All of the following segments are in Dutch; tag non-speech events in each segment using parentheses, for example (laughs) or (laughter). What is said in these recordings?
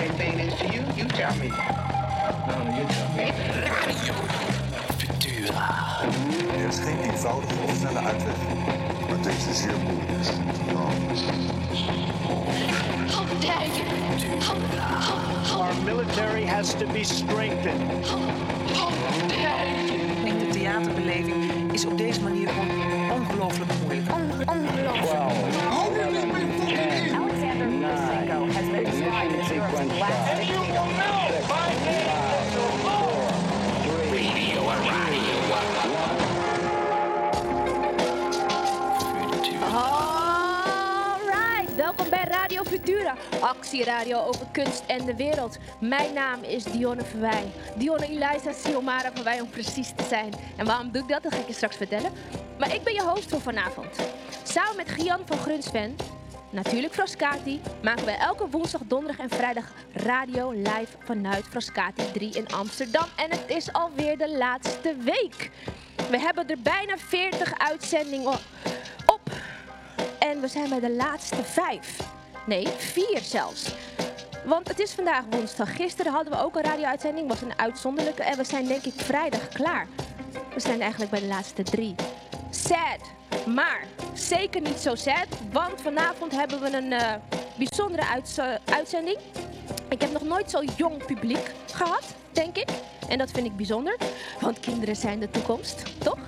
same thing is to you? You tell me. No, no, you tell me. Er is geen eenvoudige of snelle uitweg. Maar deze zeer moeilijk is. How dare you? How, how, Our military has to be strengthened. how dare you? Ik denk de theaterbeleving is op deze manier gewoon ongelooflijk moeilijk. On- ongelooflijk. Alexander actieradio over kunst en de wereld. Mijn naam is Dionne Verwij. Dionne Eliza Siomara Verwij om precies te zijn. En waarom doe ik dat, dat ga ik je straks vertellen. Maar ik ben je host voor vanavond. Samen met Gian van Grunsven, natuurlijk Frascati, maken wij elke woensdag, donderdag en vrijdag radio live vanuit Frascati 3 in Amsterdam. En het is alweer de laatste week. We hebben er bijna 40 uitzendingen op. En we zijn bij de laatste vijf. Nee, vier zelfs. Want het is vandaag woensdag. Gisteren hadden we ook een radio-uitzending. was een uitzonderlijke. En we zijn denk ik vrijdag klaar. We zijn eigenlijk bij de laatste drie. Sad. Maar zeker niet zo sad. Want vanavond hebben we een eh, bijzondere uitzending. Ik heb nog nooit zo jong publiek gehad, denk ik. En dat vind ik bijzonder. Want kinderen zijn de toekomst, toch?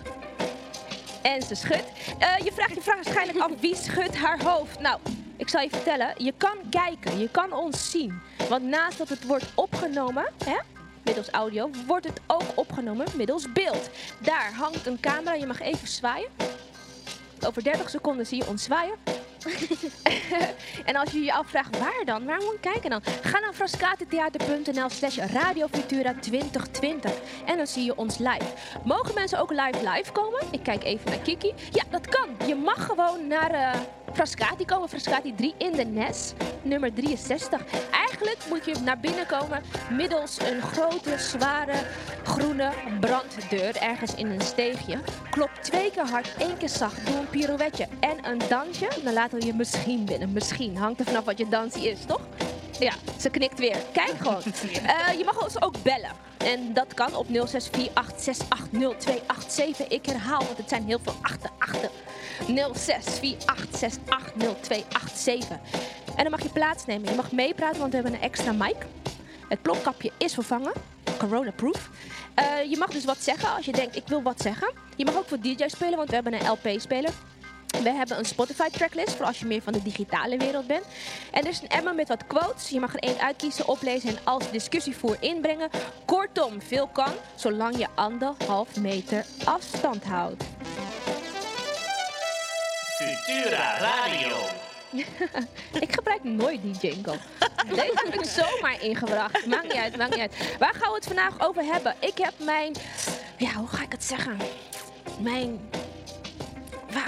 En ze schudt. Eh, je vraagt je vraag waarschijnlijk af wie schudt haar hoofd. Nou, ik zal je vertellen. Je kan kijken, je kan ons zien. Want naast dat het wordt opgenomen, hè, middels audio, wordt het ook opgenomen middels beeld. Daar hangt een camera, je mag even zwaaien. Over 30 seconden zie je ons zwaaien. (laughs) en als je je afvraagt waar dan, waar moet je kijken dan? Ga naar frascatentheater.nl slash radiofutura 2020 en dan zie je ons live. Mogen mensen ook live live komen? Ik kijk even naar Kiki. Ja, dat kan. Je mag gewoon naar eh Frascati komen, Frascati 3 in de NES, nummer 63. Eigenlijk moet je naar binnen komen middels een grote, zware, groene branddeur ergens in een steegje. Klop twee keer hard, één keer zacht, doe een pirouetje en een dansje. Dan laten je misschien binnen. Misschien. Hangt er vanaf wat je dansie is, toch? Ja, ze knikt weer. Kijk gewoon. (laughs) Eh, je mag ons ook bellen. En dat kan op 0648680287. Ik herhaal, want het zijn heel veel achten, achten. 0648680287. En dan mag je plaatsnemen. Je mag meepraten, want we hebben een extra mic. Het plopkapje is vervangen. Corona-proof. Eh, je mag dus wat zeggen als je denkt, ik wil wat zeggen. Je mag ook voor DJ spelen, want we hebben een LP-speler. We hebben een Spotify tracklist voor als je meer van de digitale wereld bent. En er is een emmer met wat quotes. Je mag er één uitkiezen, oplezen en als discussievoer inbrengen. Kortom, veel kan, zolang je anderhalf meter afstand houdt. Futura Radio. (laughs) Ik gebruik nooit die jingle. Deze heb ik zomaar ingebracht. Maakt niet uit, maakt niet uit. Waar gaan we het vandaag over hebben? Ik heb mijn... Ja, hoe ga ik het zeggen? Mijn...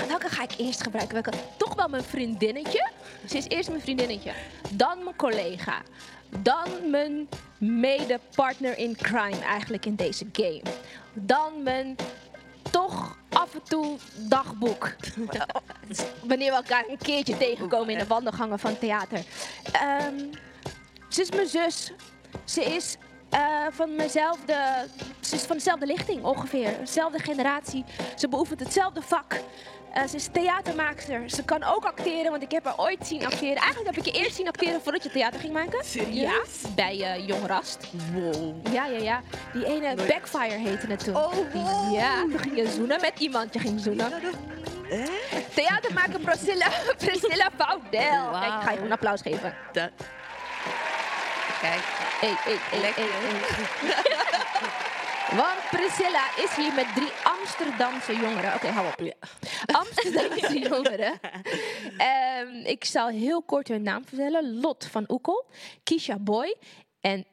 Welke ga ik eerst gebruiken? Welke? Toch wel mijn vriendinnetje. Ze is eerst mijn vriendinnetje. Dan mijn collega. Dan mijn mede-partner in crime eigenlijk in deze game. Dan mijn toch af en toe dagboek. (laughs) Wanneer we elkaar een keertje tegenkomen in de wandelgangen van theater. Ehm, ze is mijn zus. Ze is eh, van mezelfde, ze is van dezelfde lichting ongeveer. Dezelfde generatie. Ze beoefent hetzelfde vak. Eh, ze is theatermaakster. Ze kan ook acteren, want ik heb haar ooit zien acteren. Eigenlijk heb ik je eerst zien acteren voordat je theater ging maken. Serieus? Ja, bij eh, Jong Rast. Wow. Ja, ja, ja. Die ene Backfire heette het toen. Oh, wow. Ja, toen ging je zoenen met iemand. Je ging zoenen. Theatermaker Priscilla, (laughs) Priscilla Vaudel. Kijk, ik ga je een applaus geven. Kijk, Hey, hey, Lekker. Want Priscilla is hier met drie Amsterdamse jongeren. Oké, hou op. Amsterdamse (laughs) jongeren. Ehm, ik zal heel kort hun naam vertellen. Lot van Oekel, Kisha Boy en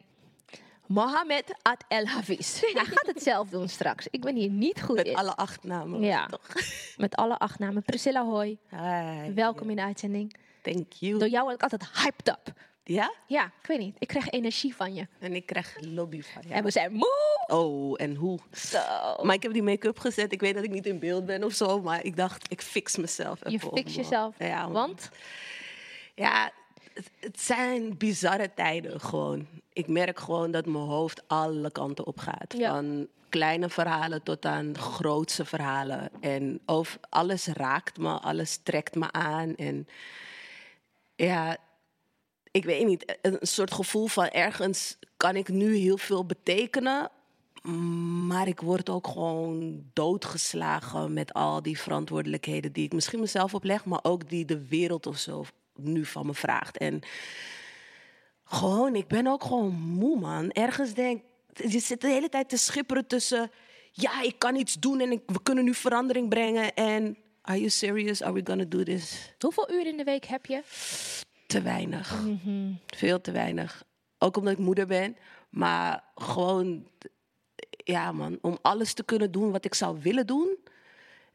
Mohamed Ad El Hafiz. (laughs) Hij gaat het zelf doen straks. Ik ben hier niet goed met in. alle acht namen. Ja, Toch? met alle acht namen. Priscilla Hoi, Hi. welkom in de uitzending. Thank you. Door jou word ik altijd hyped up. Ja? Ja, ik weet niet. Ik krijg energie van je. En ik krijg lobby van jou. En we zijn moe. Oh, en hoe? Zo. Maar ik heb die make-up gezet. Ik weet dat ik niet in beeld ben of zo. Maar ik dacht, ik fix mezelf. Je fix jezelf. Ja, Want? Ja, het, het zijn bizarre tijden gewoon. Ik merk gewoon dat mijn hoofd alle kanten op gaat. Ja. Van kleine verhalen tot aan grootse verhalen. En over, alles raakt me, alles trekt me aan. En ja, ik weet niet, een soort gevoel van ergens kan ik nu heel veel betekenen. Maar ik word ook gewoon doodgeslagen met al die verantwoordelijkheden die ik misschien mezelf opleg, maar ook die de wereld of zo nu van me vraagt. En gewoon, ik ben ook gewoon moe, man. Ergens denk je zit de hele tijd te schipperen tussen, ja, ik kan iets doen en we kunnen nu verandering brengen. En are you serious? Are we gonna do this? Hoeveel uur in de week heb je? Te weinig. Mhm. Veel te weinig. Ook omdat ik moeder ben. Maar gewoon, ja man, om alles te kunnen doen wat ik zou willen doen,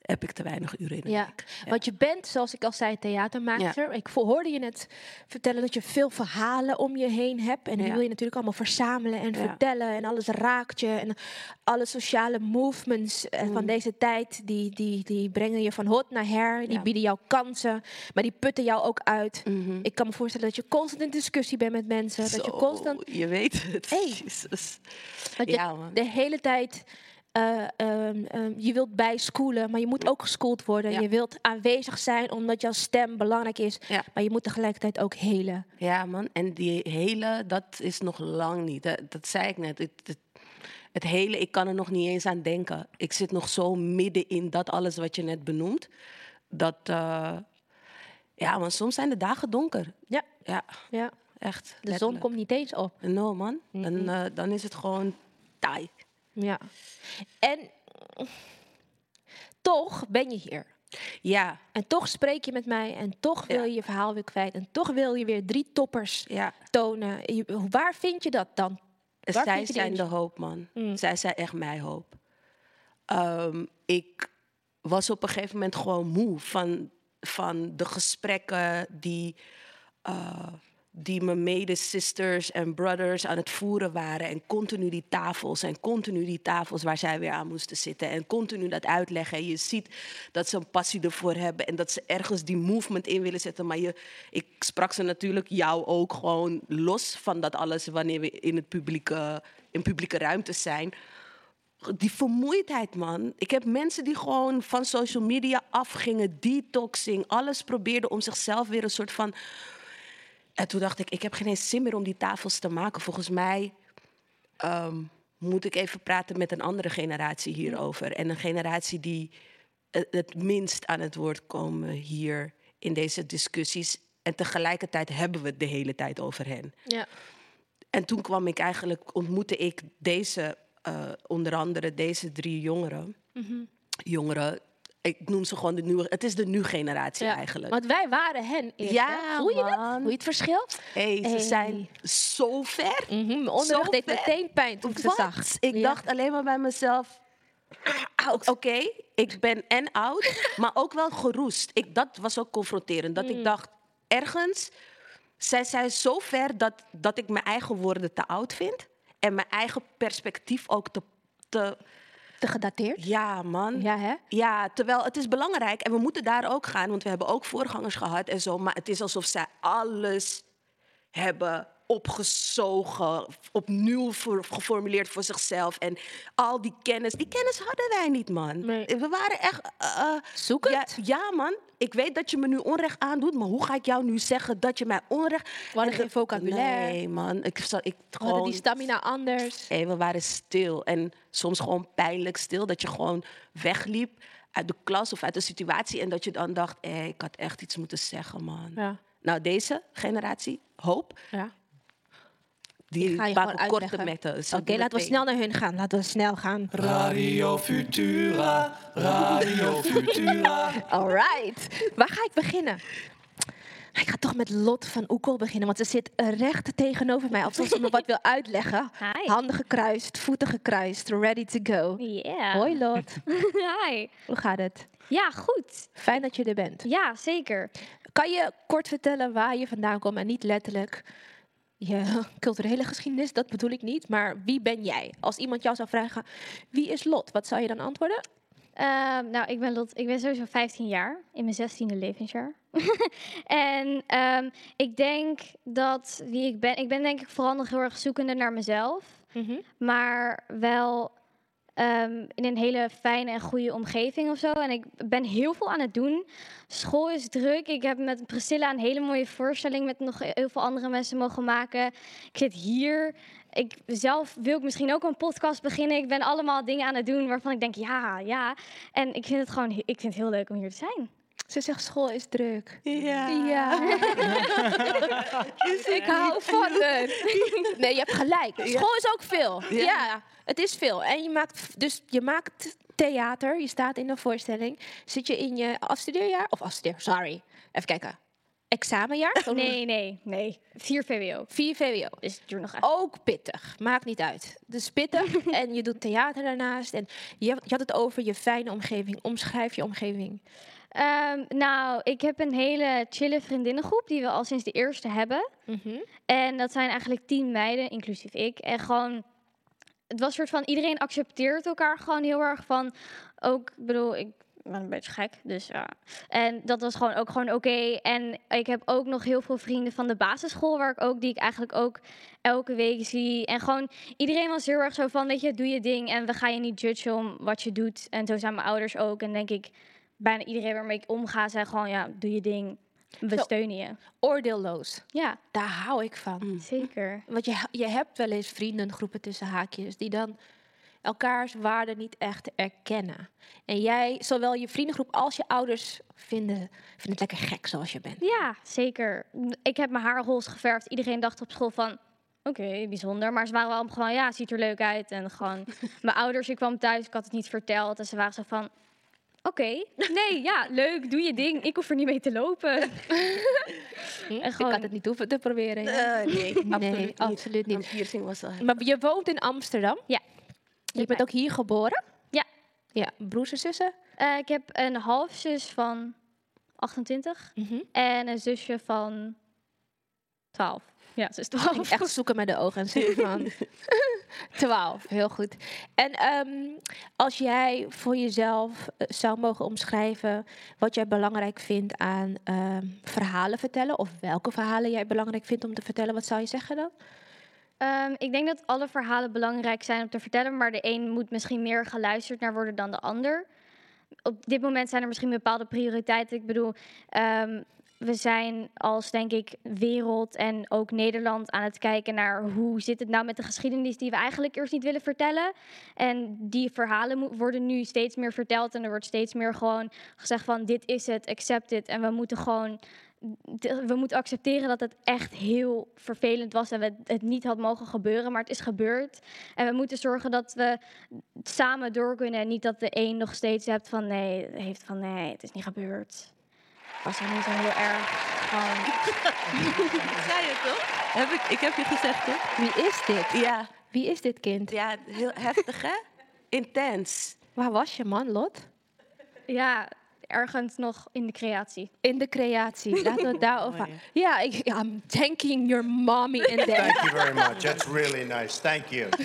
heb ik te weinig uren in Ja, want je bent, zoals ik al zei, theatermaker. Ik hoorde je net vertellen dat je veel verhalen om je heen hebt. En die wil je natuurlijk allemaal verzamelen en vertellen. En alles raakt je. En alle sociale movements eh, van deze tijd, die, die, die brengen je van hot naar her. Die Mm. Bieden jou kansen, maar die putten jou ook uit. Mhm. Ik kan me voorstellen dat je constant in discussie bent met mensen. Dat je constant Je weet het. Hey. (laughs) Jezus. dat je Ja, man. de hele tijd. Eh, ehm, ehm, je wilt bijschoolen, maar je moet ook geschoold worden. Ja. Je wilt aanwezig zijn omdat jouw stem belangrijk is. Ja. Maar je moet tegelijkertijd ook helen. Ja, man. En die hele, dat is nog lang niet. Dat, dat zei ik net. Het, het, het hele, ik kan er nog niet eens aan denken. Ik zit nog zo midden in dat alles wat je net benoemt. Dat, eh, ja, man, soms zijn de dagen donker. Ja, Ja, ja. echt. de zon komt niet eens op. No, man. Dan, eh, dan is het gewoon taai. Ja. En toch ben je hier. Ja, En toch spreek je met mij. En toch wil Ja. je je verhaal weer kwijt. En toch wil je weer drie toppers ja. tonen. Je- waar vind je dat dan? Waar Zij zijn de hoop, man. Mm. Zij zijn echt mijn hoop. Ehm, ik was op een gegeven moment gewoon moe van, van de gesprekken die, eh, die mijn medesisters en brothers aan het voeren waren. En continu die tafels en continu die tafels waar zij weer aan moesten zitten. En continu dat uitleggen. En je ziet dat ze een passie ervoor hebben en dat ze ergens die movement in willen zetten. Maar je, ik sprak ze natuurlijk, jou ook, gewoon los van dat alles wanneer we in het publieke, in publieke ruimte zijn die vermoeidheid, man. Ik heb mensen die gewoon van social media afgingen, detoxing, alles probeerden om zichzelf weer een soort van. En toen dacht ik, ik heb geen eens zin meer om die tafels te maken. Volgens mij ehm, moet ik even praten met een andere generatie hierover. En een generatie die het, minst aan het woord komen hier in deze discussies. En tegelijkertijd hebben we het de hele tijd over hen. Ja. En toen kwam ik eigenlijk, ontmoette ik deze, eh, onder andere deze drie jongeren. Jongeren, ik noem ze gewoon de nieuwe, het is de nu generatie eigenlijk. Want wij waren hen eerst. Ja, hè? Voel je dat? je het verschil? hey, ze zijn zo ver. Mhm, Mijn Zo deed ver. meteen pijn toen ik ze zag. Ik Ja. dacht alleen maar bij mezelf. "Ah, Oké, ik ben en oud, maar ook wel geroest. Ik, dat was ook confronterend. Dat Mm. ik dacht, ergens, zij zijn zo ver dat, dat ik mijn eigen woorden te oud vind. En mijn eigen perspectief ook te... te Te gedateerd? ja, man. Ja, hè? Ja, terwijl het is belangrijk en we moeten daar ook gaan, want we hebben ook voorgangers gehad en zo. Maar het is alsof zij alles hebben opgezogen, opnieuw voor- geformuleerd voor zichzelf. En al die kennis, die kennis hadden wij niet, man. Nee. We waren echt. ja, het. ja, man. Ik weet dat je me nu onrecht aandoet, maar hoe ga ik jou nu zeggen dat je mij onrecht. We hadden En geen vocabulaire. Nee, man. Ik, ik We hadden gewoon. die stamina anders. Hey, we waren stil. En soms gewoon pijnlijk stil. Dat je gewoon wegliep uit de klas of uit de situatie. En dat je dan dacht, hey, ik had echt iets moeten zeggen, man. Ja. Nou, deze generatie, hoop, ja. Die Ga je maken gewoon korte metten. Oké, laten we snel naar hun gaan. Laten we snel gaan. Radio Futura, Radio Futura. Alright. Waar ga ik beginnen? Ik ga toch met Lot van Oekel beginnen, want ze zit recht tegenover mij. Alsof ze me wat wil uitleggen. (laughs) Hi. Handen gekruist, voeten gekruist, ready to go. Yeah. Hoi Lot, (laughs) Hi. hoe gaat het? Ja, goed. Fijn dat je er bent. Ja, zeker. Kan je kort vertellen waar je vandaan komt en niet letterlijk je (laughs) culturele geschiedenis, dat bedoel ik niet, maar wie ben jij? Als iemand jou zou vragen, wie is Lot? Wat zou je dan antwoorden? Ehm, nou, ik ben Lot. Ik ben sowieso 15 jaar, in mijn 16e levensjaar. (laughs) en ehm, ik denk dat wie ik ben, ik ben denk ik vooral nog heel erg zoekende naar mezelf, Mhm. maar wel ehm, in een hele fijne en goede omgeving of zo. En ik ben heel veel aan het doen. School is druk. Ik heb met Priscilla een hele mooie voorstelling met nog heel veel andere mensen mogen maken. Ik zit hier. Ik zelf wil ik misschien ook een podcast beginnen. Ik ben allemaal dingen aan het doen waarvan ik denk ja, ja. En ik vind het gewoon, ik vind het heel leuk om hier te zijn. Ze zegt school is druk. Ja. Ja. (laughs) ik hou van haar. (laughs) Nee, je hebt gelijk. School is ook veel. Ja. het is veel. En je maakt, dus je maakt theater, je staat in een voorstelling. Zit je in je afstudeerjaar? Of afstudeer, sorry. Even kijken. Examenjaar? (laughs) Nee, nee, nee. 4 VWO. 4 VWO. Dus het duurt nog even. Ook pittig. Maakt niet uit. Dus pittig. en je doet theater daarnaast. En je, je had het over je fijne omgeving. Omschrijf je omgeving. Ehm, nou, ik heb een hele chille vriendinnengroep die we al sinds de eerste hebben. En dat zijn eigenlijk tien meiden, inclusief ik. En gewoon, het was een soort van, iedereen accepteert elkaar gewoon heel erg van, ook, ik bedoel, ik ben een beetje gek, dus ja. En dat was gewoon ook gewoon oké. En ik heb ook nog heel veel vrienden van de basisschool, waar ik ook, die ik eigenlijk ook elke week zie. En gewoon, iedereen was heel erg zo van, weet je, doe je ding en we gaan je niet judgen om wat je doet. En zo zijn mijn ouders ook. En denk ik, bijna iedereen waarmee ik omga, zei gewoon, ja, doe je ding. We Zo. steunen je. Oordeelloos. Ja, Daar hou ik van. zeker. Want je, je hebt wel eens vriendengroepen tussen haakjes die dan elkaars waarde niet echt erkennen. En jij, zowel je vriendengroep als je ouders, vinden, vinden het lekker gek zoals je bent. Ja, zeker. Ik heb mijn haar roze geverfd. Iedereen dacht op school van, oké, bijzonder. Maar ze waren wel gewoon, ja, ziet er leuk uit. En gewoon, (laughs) mijn ouders, ik kwam thuis, ik had het niet verteld. En ze waren zo van, oké, nee, ja, leuk, doe je ding. Ik hoef er niet mee te lopen. (laughs) en Ik had het niet hoeven te proberen. ja. Eh, nee, (laughs) absoluut niet. absoluut niet. Piercing was al... Maar je woont in Amsterdam. Ja. Je bent ook hier geboren. Ja. Ja, broers en zussen. eh, ik heb een halfzus van 28 en een zusje van 12. Ja, ze is Ik ging 12. echt zoeken met de ogen en zeggen van (laughs) (laughs) 12. Heel goed. En ehm, als jij voor jezelf eh, zou mogen omschrijven wat jij belangrijk vindt aan ehm, verhalen vertellen, of welke verhalen jij belangrijk vindt om te vertellen, wat zou je zeggen dan? Ehm, ik denk dat alle verhalen belangrijk zijn om te vertellen, maar de een moet misschien meer geluisterd naar worden dan de ander. Op dit moment zijn er misschien bepaalde prioriteiten. Ik bedoel, we zijn als, denk ik, wereld en ook Nederland aan het kijken naar hoe zit het nou met de geschiedenis die we eigenlijk eerst niet willen vertellen. En die verhalen worden nu steeds meer verteld en er wordt steeds meer gewoon gezegd van dit is het, accept it. En we moeten gewoon we moeten accepteren dat het echt heel vervelend was en we het niet had mogen gebeuren, maar het is gebeurd. En we moeten zorgen dat we samen door kunnen en niet dat de een nog steeds hebt van nee, heeft van nee, het is niet gebeurd. Was er niet zo heel erg gewoon. (laughs) Zei je toch? Heb ik, ik heb je gezegd, toch? Wie is dit? Ja. Wie is dit kind? Ja, heel heftig, hè? Intens. Waar was je man, Lot? Ja, ergens nog in de creatie. In de creatie. (laughs) Laten we het daarover hebben. Ja, ik, I'm thanking your mommy and Thank dad. you very much. That's really nice. Thank you. (laughs)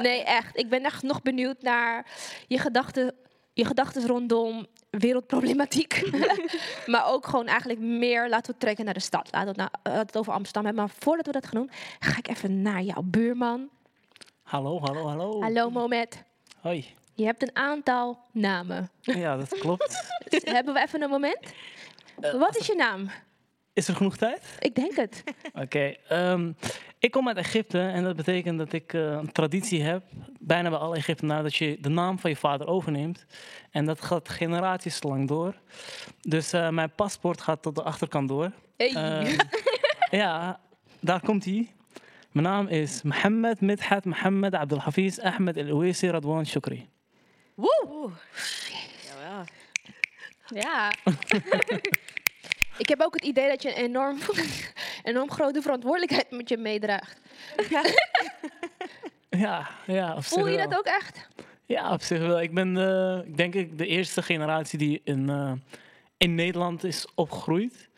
Nee, echt. Ik ben echt nog benieuwd naar je gedachten, je gedachten rondom wereldproblematiek. (laughs) maar ook gewoon eigenlijk meer, laten we trekken naar de stad. Laten we het, nou, het over Amsterdam hebben. Maar voordat we dat gaan doen, ga ik even naar jouw buurman. Hallo, hallo, hallo. Hallo Mohamed. Hoi. Je hebt een aantal namen. Ja, dat klopt. (laughs) hebben we even een moment? Wat is je naam? Is er genoeg tijd? Ik denk het. (laughs) Oké. ehm, ik kom uit Egypte en dat betekent dat ik eh, een traditie heb, bijna bij alle Egyptenaren, dat je de naam van je vader overneemt. En dat gaat generaties lang door. Dus eh, mijn paspoort gaat tot de achterkant door. Hey. Ehm, (laughs) ja, daar komt hij. Mijn naam is Mohammed Midhat Mohammed Abdul Hafiz Ahmed El Ouaisi Radwan Shukri. Woe! Ja, (laughs) Ik heb ook het idee dat je een enorm, (laughs) enorm grote verantwoordelijkheid met je meedraagt. Ja, (laughs) ja. op Voel zich je wel. dat ook echt? Ja, op zich wel. Ik ben eh, ik denk ik de eerste generatie die in, eh, in Nederland is opgegroeid.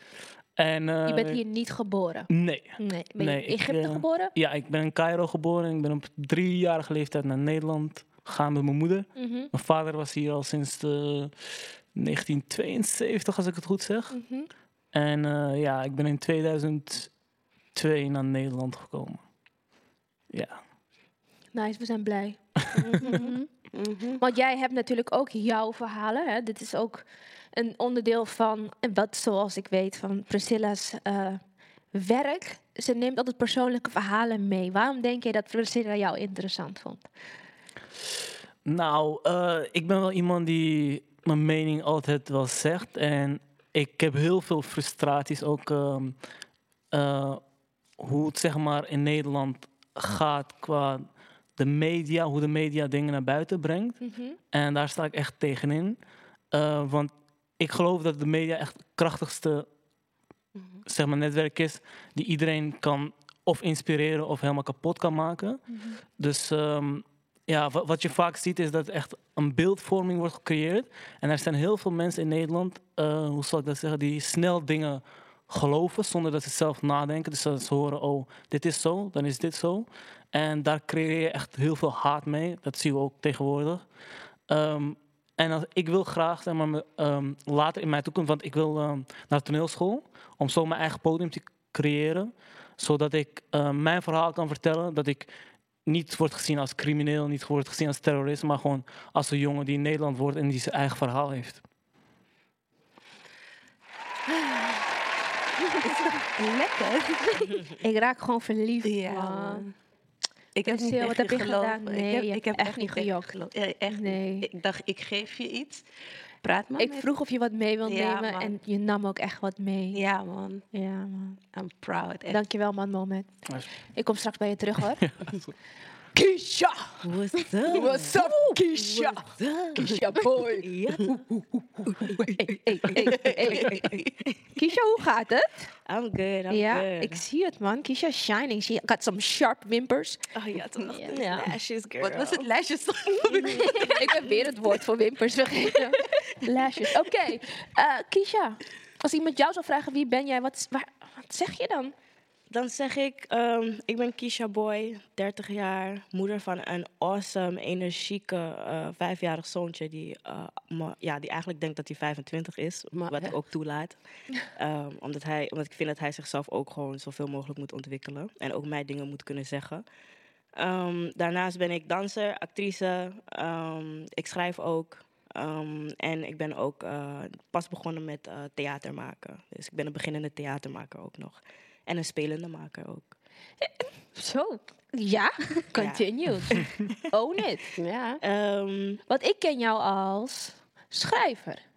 En, eh, Je bent hier niet geboren. Nee. Nee. Ben je Nee, in ik, Egypte geboren? Ja, ik ben in Cairo geboren. Ik ben op driejarige leeftijd naar Nederland gegaan met mijn moeder. Mhm. Mijn vader was hier al sinds de 1972, als ik het goed zeg. Mhm. En eh, ja, ik ben in 2002 naar Nederland gekomen. Ja. Nice, we zijn blij. (laughs) Mhm. Want jij hebt natuurlijk ook jouw verhalen. Hè? Dit is ook een onderdeel van, en wat zoals ik weet, van Priscilla's eh, werk. Ze neemt altijd persoonlijke verhalen mee. Waarom denk je dat Priscilla jou interessant vond? Nou, eh, ik ben wel iemand die mijn mening altijd wel zegt. En ik heb heel veel frustraties ook ehm, eh, hoe het zeg maar in Nederland gaat qua de media, hoe de media dingen naar buiten brengt. Mhm. En daar sta ik echt tegenin. Eh, want ik geloof dat de media echt het krachtigste zeg maar, netwerk is die iedereen kan of inspireren of helemaal kapot kan maken. Dus ehm, ja, wa- wat je vaak ziet is dat echt een beeldvorming wordt gecreëerd. En er zijn heel veel mensen in Nederland, eh, hoe zal ik dat zeggen, die snel dingen geloven zonder dat ze zelf nadenken. Dus ze horen, oh, dit is zo, dan is dit zo. En daar creëer je echt heel veel haat mee. Dat zien we ook tegenwoordig. Ehm, en ik wil graag maar, ehm, later in mijn toekomst, want ik wil ehm, naar toneelschool om zo mijn eigen podium te creëren, zodat ik ehm, mijn verhaal kan vertellen, dat ik niet word gezien als crimineel, niet word gezien als terrorist, maar gewoon als een jongen die in Nederland wordt en die zijn eigen verhaal heeft. Lekker. ik raak gewoon verliefd. Ja, man. man. Ik heb niet wat echt heb je gedaan? Nee, ik heb, ik heb echt niet gejokt. echt Nee. Ik dacht, ik geef je iets. Praat maar Ik met- vroeg of je wat mee wil Ja, nemen man. en je nam ook echt wat mee. Ja, man. Ja, man. I'm proud. Echt. Dankjewel, man, moment. Ik kom straks bij je terug, hoor. (laughs) Kisha! What's up? What's up, Kisha? Kisha boy. (laughs) Ja. Hey, hey, hey, hey, hey. Kisha, hoe gaat het? I'm good, I'm ja, good. ik zie het, man. Kisha is shining. She got some sharp wimpers. Oh ja, dacht ik, Ja. lashes, girl. Wat was het? Lashes? (laughs) ik heb weer het woord voor wimpers vergeten. Lashes. Oké, eh, Kisha. Als iemand jou zou vragen wie ben jij, wat, waar, wat zeg je dan? Dan zeg ik, ehm, ik ben Kisha Boy, 30 jaar, moeder van een awesome, energieke, eh, vijfjarig zoontje die, eh, ma- ja, die eigenlijk denkt dat hij 25 is, wat ik ook toelaat. (laughs) Ehm, omdat, hij, omdat ik vind dat hij zichzelf ook gewoon zoveel mogelijk moet ontwikkelen en ook mij dingen moet kunnen zeggen. Ehm, daarnaast ben ik danser, actrice, ik schrijf ook. Ehm, en ik ben ook eh, pas begonnen met eh, theater maken. Dus ik ben een beginnende theatermaker ook nog. En een spelende maker ook. Zo. Ja, (laughs) continue. (laughs) Own it. Ja. Ehm, Want ik ken jou als schrijver.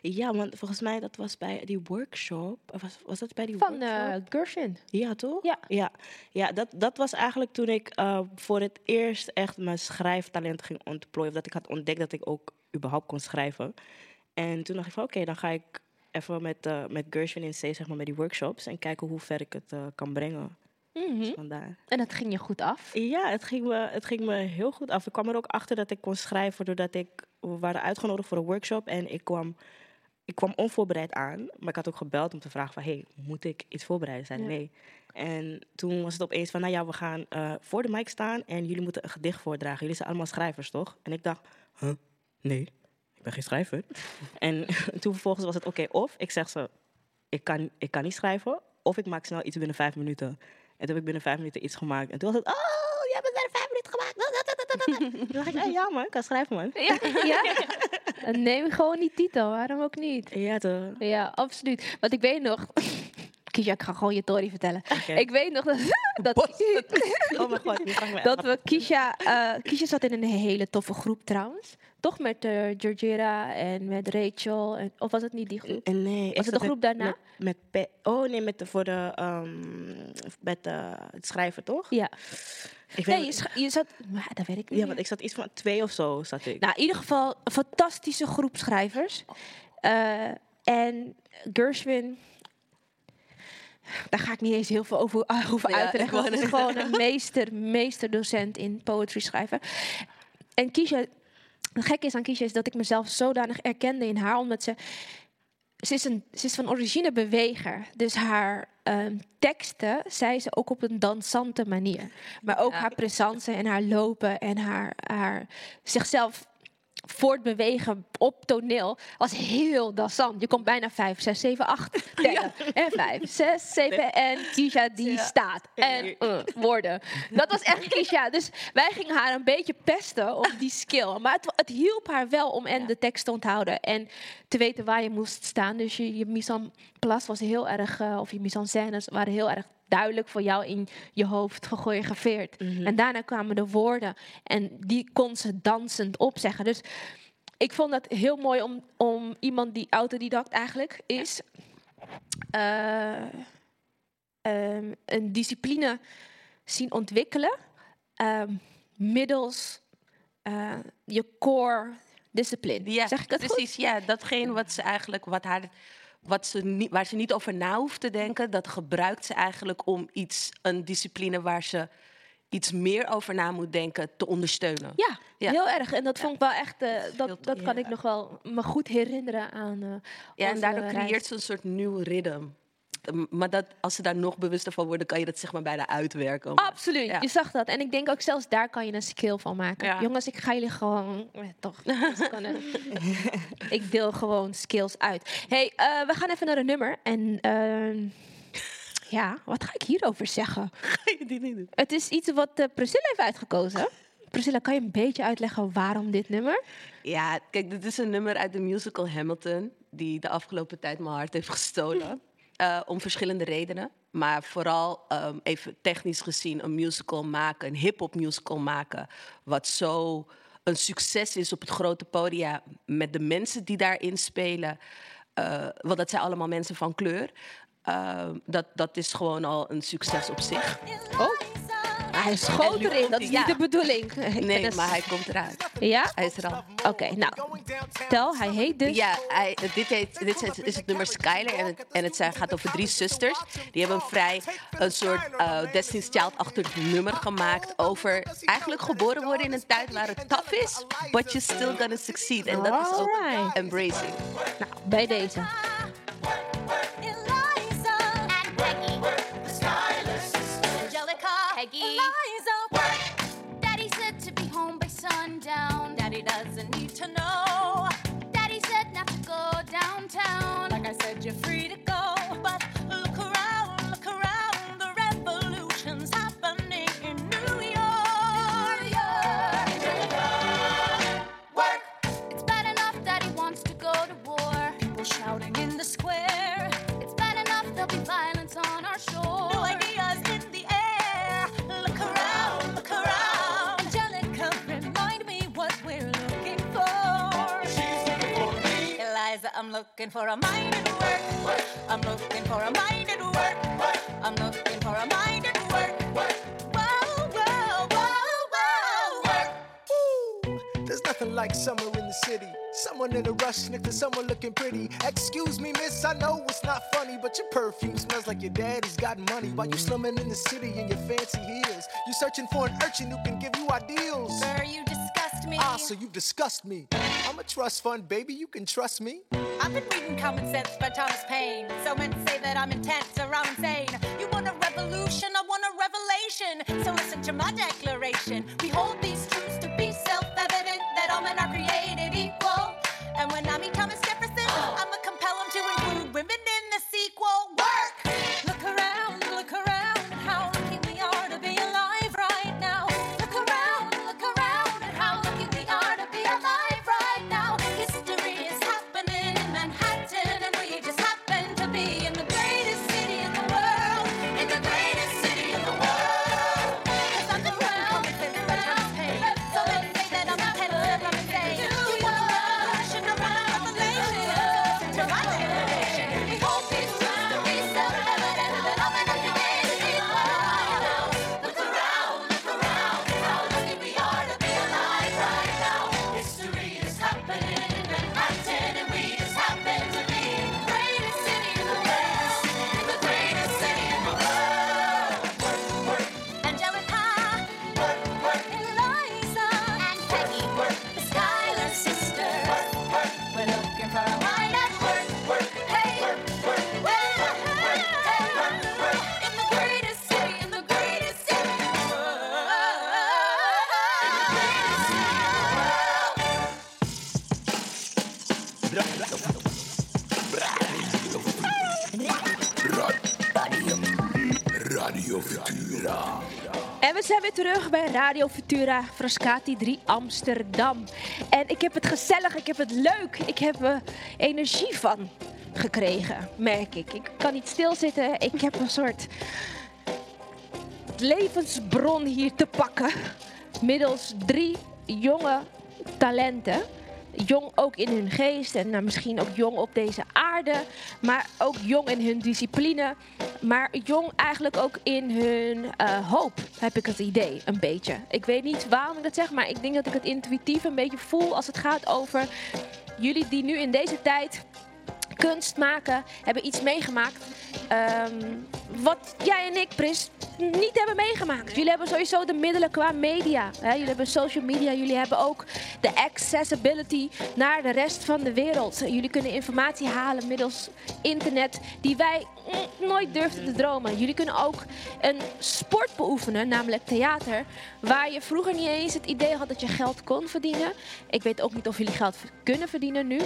ja, want volgens mij dat was bij die workshop. Was, was dat bij die Van workshop? eh Gershwin. Ja, toch? Ja. Ja, ja dat, dat was eigenlijk toen ik eh, voor het eerst echt mijn schrijftalent ging ontplooien. Of dat ik had ontdekt dat ik ook überhaupt kon schrijven. En toen dacht ik van oké, dan ga ik even met, eh met Gershwin in C, zeg maar, met die workshops. En kijken hoe ver ik het eh, kan brengen. Mhm. Dus vandaar. En dat ging je goed af. Ja, het ging, me, het ging me heel goed af. Ik kwam er ook achter dat ik kon schrijven doordat ik... We waren uitgenodigd voor een workshop en ik kwam, ik kwam onvoorbereid aan. Maar ik had ook gebeld om te vragen van... Hey, moet ik iets voorbereiden? Zei Ja. nee. En toen was het opeens van... Nou ja, we gaan eh, voor de mic staan en jullie moeten een gedicht voordragen. Jullie zijn allemaal schrijvers, toch? En ik dacht... Huh? Nee, ik ben geen schrijver. (laughs) en (laughs) toen vervolgens was het oké, of ik zeg ze... Ik kan, ik kan niet schrijven, of ik maak snel iets binnen vijf minuten. En toen heb ik binnen vijf minuten iets gemaakt. En toen was het, oh, jij hebt het binnen vijf minuten gemaakt. (laughs) Toen dacht ik, hey, ja man, ik kan schrijven man. Ja, ja. En neem gewoon die titel, waarom ook niet? Ja, toch? Ja, absoluut. Want ik weet nog... Kisha, ik ga gewoon je story vertellen. Ik weet nog dat... (laughs) dat (laughs) Oh mijn god, nu me dat we Kisha... eh Kisha zat in een hele toffe groep trouwens. Toch met eh Georgina en met Rachel. En, of was het niet die groep? En nee, ik Was het zat de groep met- daarna? Met, oh nee, met de, voor de, ehm, met eh, het schrijven toch? Ja. Ik Nee, weet- je, zat... Maar dat weet ik niet ja, want ik zat iets van twee of zo zat ik. Nou, in ieder geval een fantastische groep schrijvers. Eh, en Gershwin... Daar ga ik niet eens heel veel over, Ja, ik uitleggen. wou want Het is gewoon een meester, meesterdocent in poetry schrijven. En Kiesja... Het gekke is aan Kiesja is dat ik mezelf zodanig erkende in haar. Omdat ze ze, is een, ze is van origine beweger. Dus haar ehm, teksten zei ze ook op een dansante manier. Maar ook haar presence en haar lopen en haar, haar zichzelf voortbewegen op toneel was heel dansant. Je komt bijna 5, 6, 7, 8 tellen. En 5, 6, 7 en Kisha die staat. En eh, woorden. Dat was echt Kisha. Dus wij gingen haar een beetje pesten op die skill. Maar het, het hielp haar wel om en de tekst te onthouden. En te weten waar je moest staan. Dus je, je mise en place was heel erg... Uh, of je mise en scènes waren heel erg duidelijk voor jou in je hoofd gechoreografeerd. En daarna kwamen de woorden en die kon ze dansend opzeggen. Dus ik vond dat heel mooi om, om iemand die autodidact eigenlijk is, uh, um, een discipline zien ontwikkelen um, middels uh, je core discipline. Ja, zeg ik dat precies. Goed? Ja, datgene wat ze eigenlijk, wat haar wat ze niet, waar ze niet over na hoeft te denken, dat gebruikt ze eigenlijk om iets, een discipline waar ze iets meer over na moet denken, te ondersteunen. Ja, ja. heel erg. En dat vond ik wel echt, uh, dat, dat kan ik nog wel me goed herinneren aan. Uh, ja, en daardoor creëert ze een soort nieuw ritme. Maar dat, als ze daar nog bewuster van worden, kan je dat zeg maar bijna uitwerken. Absoluut, ja. je zag dat. En ik denk ook zelfs daar kan je een skill van maken. Ja. Jongens, ik ga jullie gewoon... Eh, toch, (laughs) (laughs) ik deel gewoon skills uit. hey, uh, we gaan even naar een nummer. En uh, ja, wat ga ik hierover zeggen? (laughs) Ga je die niet doen? Het is iets wat uh, Priscilla heeft uitgekozen. Priscilla, kan je een beetje uitleggen waarom dit nummer? Ja, kijk, dit is een nummer uit de musical Hamilton... die de afgelopen tijd mijn hart heeft gestolen. Uh, om verschillende redenen. Maar vooral um, even technisch gezien een musical maken, een hip-hop musical maken. Wat zo een succes is op het grote podium met de mensen die daarin spelen. Uh, want dat zijn allemaal mensen van kleur. Uh, dat, dat is gewoon al een succes op zich. Oh. Hij (laughs) schoot erin, dat is niet de bedoeling. (laughs) Nee, maar hij komt eruit. Ja? Hij is er al. Oké, okay, nou. Tel, hij heet dus... Ja, hij, dit, heet, dit is het nummer Skyler. En het, en het zijn, gaat over drie zusters. Die hebben een vrij een soort uh, Destiny's Child-achtig nummer gemaakt. Over eigenlijk geboren worden in een tijd waar het tough is. But you're still gonna succeed. En dat is ook embracing. Nou, bij deze. Daddy said to be home by sundown. Daddy doesn't need to know. Daddy said not to go downtown. Like I said, you're free to go. Looking for a mind at work. I'm looking for a mind at work. I'm looking for a mind at work. Whoa, whoa, whoa, whoa, work. There's nothing like summer in the city. Someone in a rush to someone looking pretty. Excuse me, miss, I know it's not funny, but your perfume smells like your daddy's got money. While you slumming in the city in your fancy heels, you searching for an urchin who can give you ideals. Sir, you disgust me. Ah, so you disgust me. I'm a trust fund, baby, you can trust me. I've been reading Common Sense by Thomas Paine. So men say that I'm intense or I'm insane. You want a revolution, I want a revelation. So listen to my declaration. We hold these truths to be self-evident that all men are created equal. And when I meet Thomas Jefferson, I'ma compel him to include women in terug bij Radio Futura Frascati 3 Amsterdam. En ik heb het gezellig, ik heb het leuk, ik heb er energie van gekregen, merk ik. Ik kan niet stilzitten, ik heb een soort levensbron hier te pakken. Middels drie jonge talenten. Jong ook in hun geest en nou, misschien ook jong op deze aarde. Maar ook jong in hun discipline. Maar jong eigenlijk ook in hun eh, hoop, heb ik het idee, een beetje. Ik weet niet waarom ik dat zeg, maar ik denk dat ik het intuïtief een beetje voel als het gaat over jullie die nu in deze tijd kunst maken, hebben iets meegemaakt. ehm, wat jij en ik, Pris, niet hebben meegemaakt. Jullie hebben sowieso de middelen qua media. Hè? Jullie hebben social media. Jullie hebben ook de accessibility naar de rest van de wereld. Jullie kunnen informatie halen middels internet die wij nooit durfden te dromen. Jullie kunnen ook een sport beoefenen, namelijk theater. Waar je vroeger niet eens het idee had dat je geld kon verdienen. Ik weet ook niet of jullie geld kunnen verdienen nu.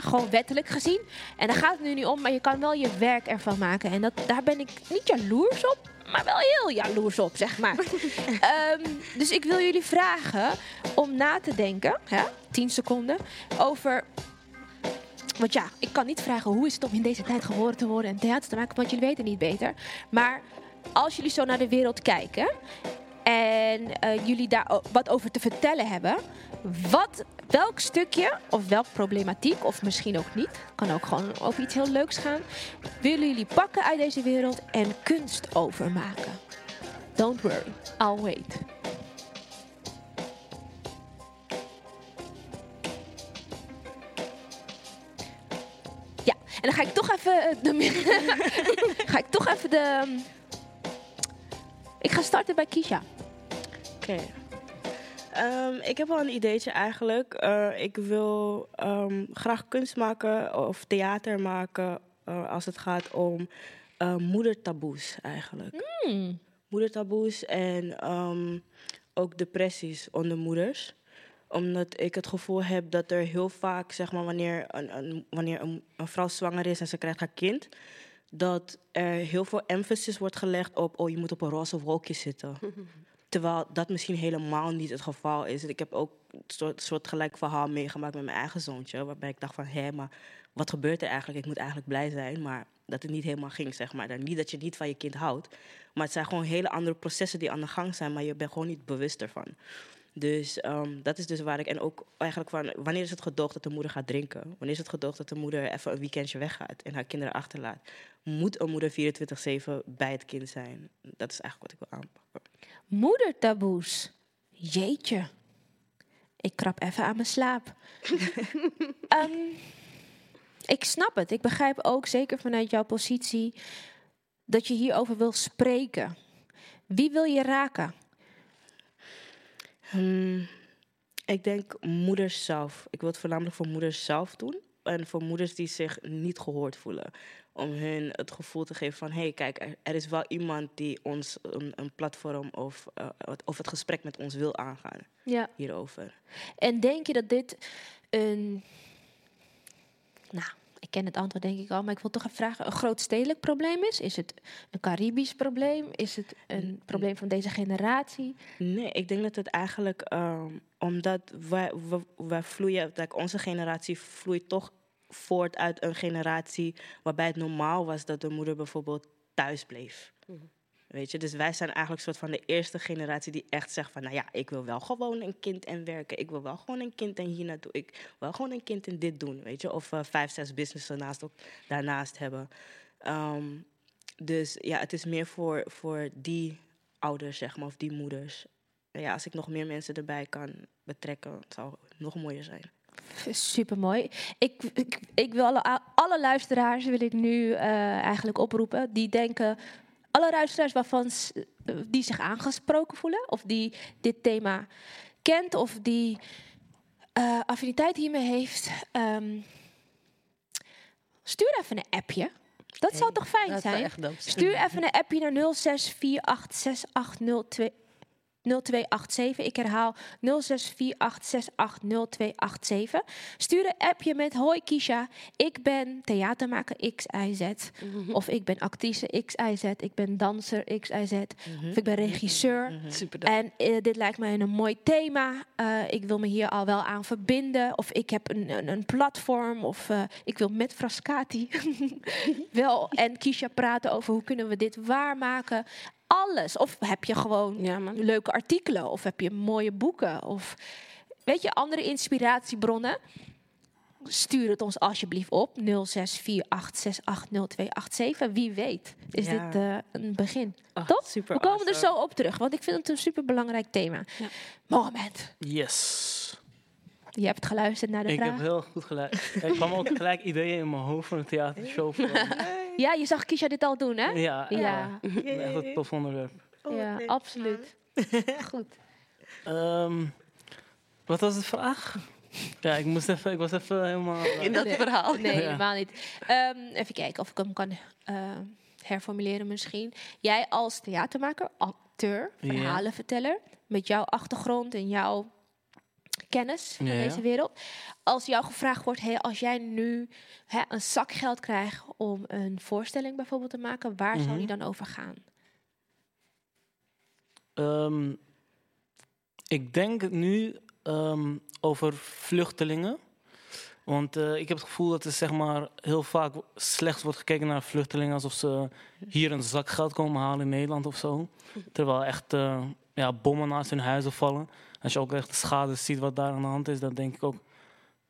Gewoon wettelijk gezien. En daar gaat het nu niet om, maar je kan wel je werk ervan maken. En dat, daar ben ik niet jaloers op, maar wel heel jaloers op, zeg maar. (laughs) Ehm, dus ik wil jullie vragen om na te denken, hè, 10 seconden, over want ja, ik kan niet vragen hoe is het om in deze tijd geboren te worden en theater te maken, want jullie weten niet beter. Maar als jullie zo naar de wereld kijken en eh, jullie daar wat over te vertellen hebben, wat, welk stukje of welk problematiek, of misschien ook niet, kan ook gewoon over iets heel leuks gaan, willen jullie pakken uit deze wereld en kunst overmaken? Don't worry, I'll wait. Ja, en dan ga ik toch even eh, de, (laughs) ga ik toch even de. Ik ga starten bij Kisha. Oké. Ehm, ik heb wel een ideetje eigenlijk. Eh, ik wil ehm, graag kunst maken of theater maken eh, als het gaat om eh, moedertaboes eigenlijk. Moedertaboes en ehm, ook depressies onder moeders omdat ik het gevoel heb dat er heel vaak, zeg maar, wanneer een, een, wanneer een, een vrouw zwanger is en ze krijgt haar kind, dat er heel veel emphasis wordt gelegd op, oh, je moet op een roze wolkje zitten. (laughs) Terwijl dat misschien helemaal niet het geval is. Ik heb ook een soort, soort gelijk verhaal meegemaakt met mijn eigen zoontje. Waarbij ik dacht van, hé, maar wat gebeurt er eigenlijk? Ik moet eigenlijk blij zijn. Maar dat het niet helemaal ging, zeg maar. Niet dat je niet van je kind houdt. Maar het zijn gewoon hele andere processen die aan de gang zijn. Maar je bent gewoon niet bewust ervan. Dus ehm, dat is dus waar ik... En ook eigenlijk van, wanneer is het gedoogd dat de moeder gaat drinken? Wanneer is het gedoogd dat de moeder even een weekendje weggaat en haar kinderen achterlaat? Moet een moeder 24-7 bij het kind zijn? Dat is eigenlijk wat ik wil aanpakken. Moedertaboes. Jeetje. Ik krap even aan mijn slaap. (laughs) Ehm, ik snap het. Ik begrijp ook zeker vanuit jouw positie dat je hierover wil spreken. Wie wil je raken? Hmm, ik denk moeders zelf. Ik wil het voornamelijk voor moeders zelf doen. En voor moeders die zich niet gehoord voelen. Om hun het gevoel te geven van... hé, hey, kijk, er, er is wel iemand die ons een, een platform of, eh, het- of het gesprek met ons wil aangaan Ja. hierover. En denk je dat dit een. Nou, ik ken het antwoord denk ik al, maar ik wil toch even vragen: een groot stedelijk probleem is? Is het een Caribisch probleem? Is het een probleem van deze generatie? Nee, ik denk dat het eigenlijk... ehm, omdat wij, wij, wij vloeien... Like, onze generatie vloeit toch voort uit een generatie... waarbij het normaal was dat de moeder bijvoorbeeld thuis bleef. Weet je, dus wij zijn eigenlijk soort van de eerste generatie die echt zegt van, nou ja, ik wil wel gewoon een kind en werken. Ik wil wel gewoon een kind en hier naartoe. Ik wil gewoon een kind en dit doen, weet je. Of eh, vijf, zes businessen naast, daarnaast hebben. Ehm, dus ja, het is meer voor, voor die ouders, zeg maar, of die moeders. Ja, als ik nog meer mensen erbij kan betrekken, zou het nog mooier zijn. Super mooi. Ik, ik, ik wil alle, alle luisteraars wil ik nu eh, eigenlijk oproepen die denken. Alle luisteraars waarvan die zich aangesproken voelen, of die dit thema kent, of die eh, affiniteit hiermee heeft. ehm, stuur even een appje. Dat zou toch fijn zijn? echt zijn. Stuur even een appje naar 0287. Ik herhaal 0648680287. Stuur een appje met Hoi Kisha, ik ben theatermaker XIZ. Of ik ben actrice XIZ. Ik ben danser XIZ. Of ik ben regisseur. Super En eh, dit lijkt mij een mooi thema. Eh, ik wil me hier al wel aan verbinden. Of ik heb een, een, een platform. Of eh, ik wil met Frascati (laughs) wel en Kisha praten over hoe kunnen we dit waarmaken. Alles. Of heb je gewoon leuke artikelen. Of heb je mooie boeken. Of weet je, andere inspiratiebronnen. Stuur het ons alsjeblieft op 0648680287. Wie weet is Ja. dit eh, een begin. Toch? super We komen er zo op terug, want ik vind het een superbelangrijk thema. Mohamed, Yes. je hebt geluisterd naar de Ik vraag. heb heel goed geluisterd. (laughs) Er kwam ook gelijk ideeën in mijn hoofd voor een theatershow. voor- (laughs) Ja, je zag Kisha dit al doen, hè? Ja, ja. ja. echt een tof onderwerp. Ja, absoluut. (laughs) Goed. Ehm, wat was de vraag? Ja, ik, moest even, ik was even helemaal... In dat Nee. verhaal. Nee, Ja. helemaal niet. Ehm, even kijken of ik hem kan eh, herformuleren misschien. Jij als theatermaker, acteur, verhalenverteller... met jouw achtergrond en jouw kennis Ja, ja. deze wereld. Als jou gevraagd wordt, hey, als jij nu hè, een zak geld krijgt... om een voorstelling bijvoorbeeld te maken... waar zou Mhm. die dan over gaan? Ehm, ik denk nu ehm, over vluchtelingen. Want eh, ik heb het gevoel dat er zeg maar, heel vaak slecht wordt gekeken naar vluchtelingen. Alsof ze hier een zak geld komen halen in Nederland of zo. Terwijl echt eh, ja, bommen naast hun huizen vallen. Als je ook echt de schade ziet wat daar aan de hand is, dan denk ik ook...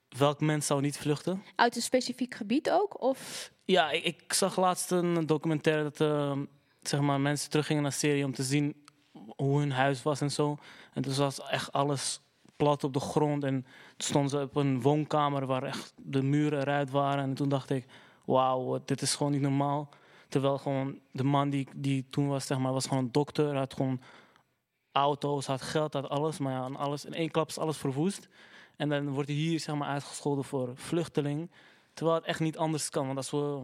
Welk mens zou niet vluchten? Uit een specifiek gebied ook? Of Ja, ik, ik zag laatst een documentaire dat eh, zeg maar, mensen teruggingen naar Syrië om te zien hoe hun huis was en zo. En toen was echt alles plat op de grond. En toen stonden ze op een woonkamer waar echt de muren eruit waren. En toen dacht ik, wauw, dit is gewoon niet normaal. Terwijl gewoon de man die, die toen was, zeg maar, was gewoon een dokter. Hij had gewoon auto's, had geld, had alles. Maar ja, aan alles, in één klap is alles verwoest. En dan wordt hij hier zeg maar, uitgescholden voor vluchteling. Terwijl het echt niet anders kan. Want als we,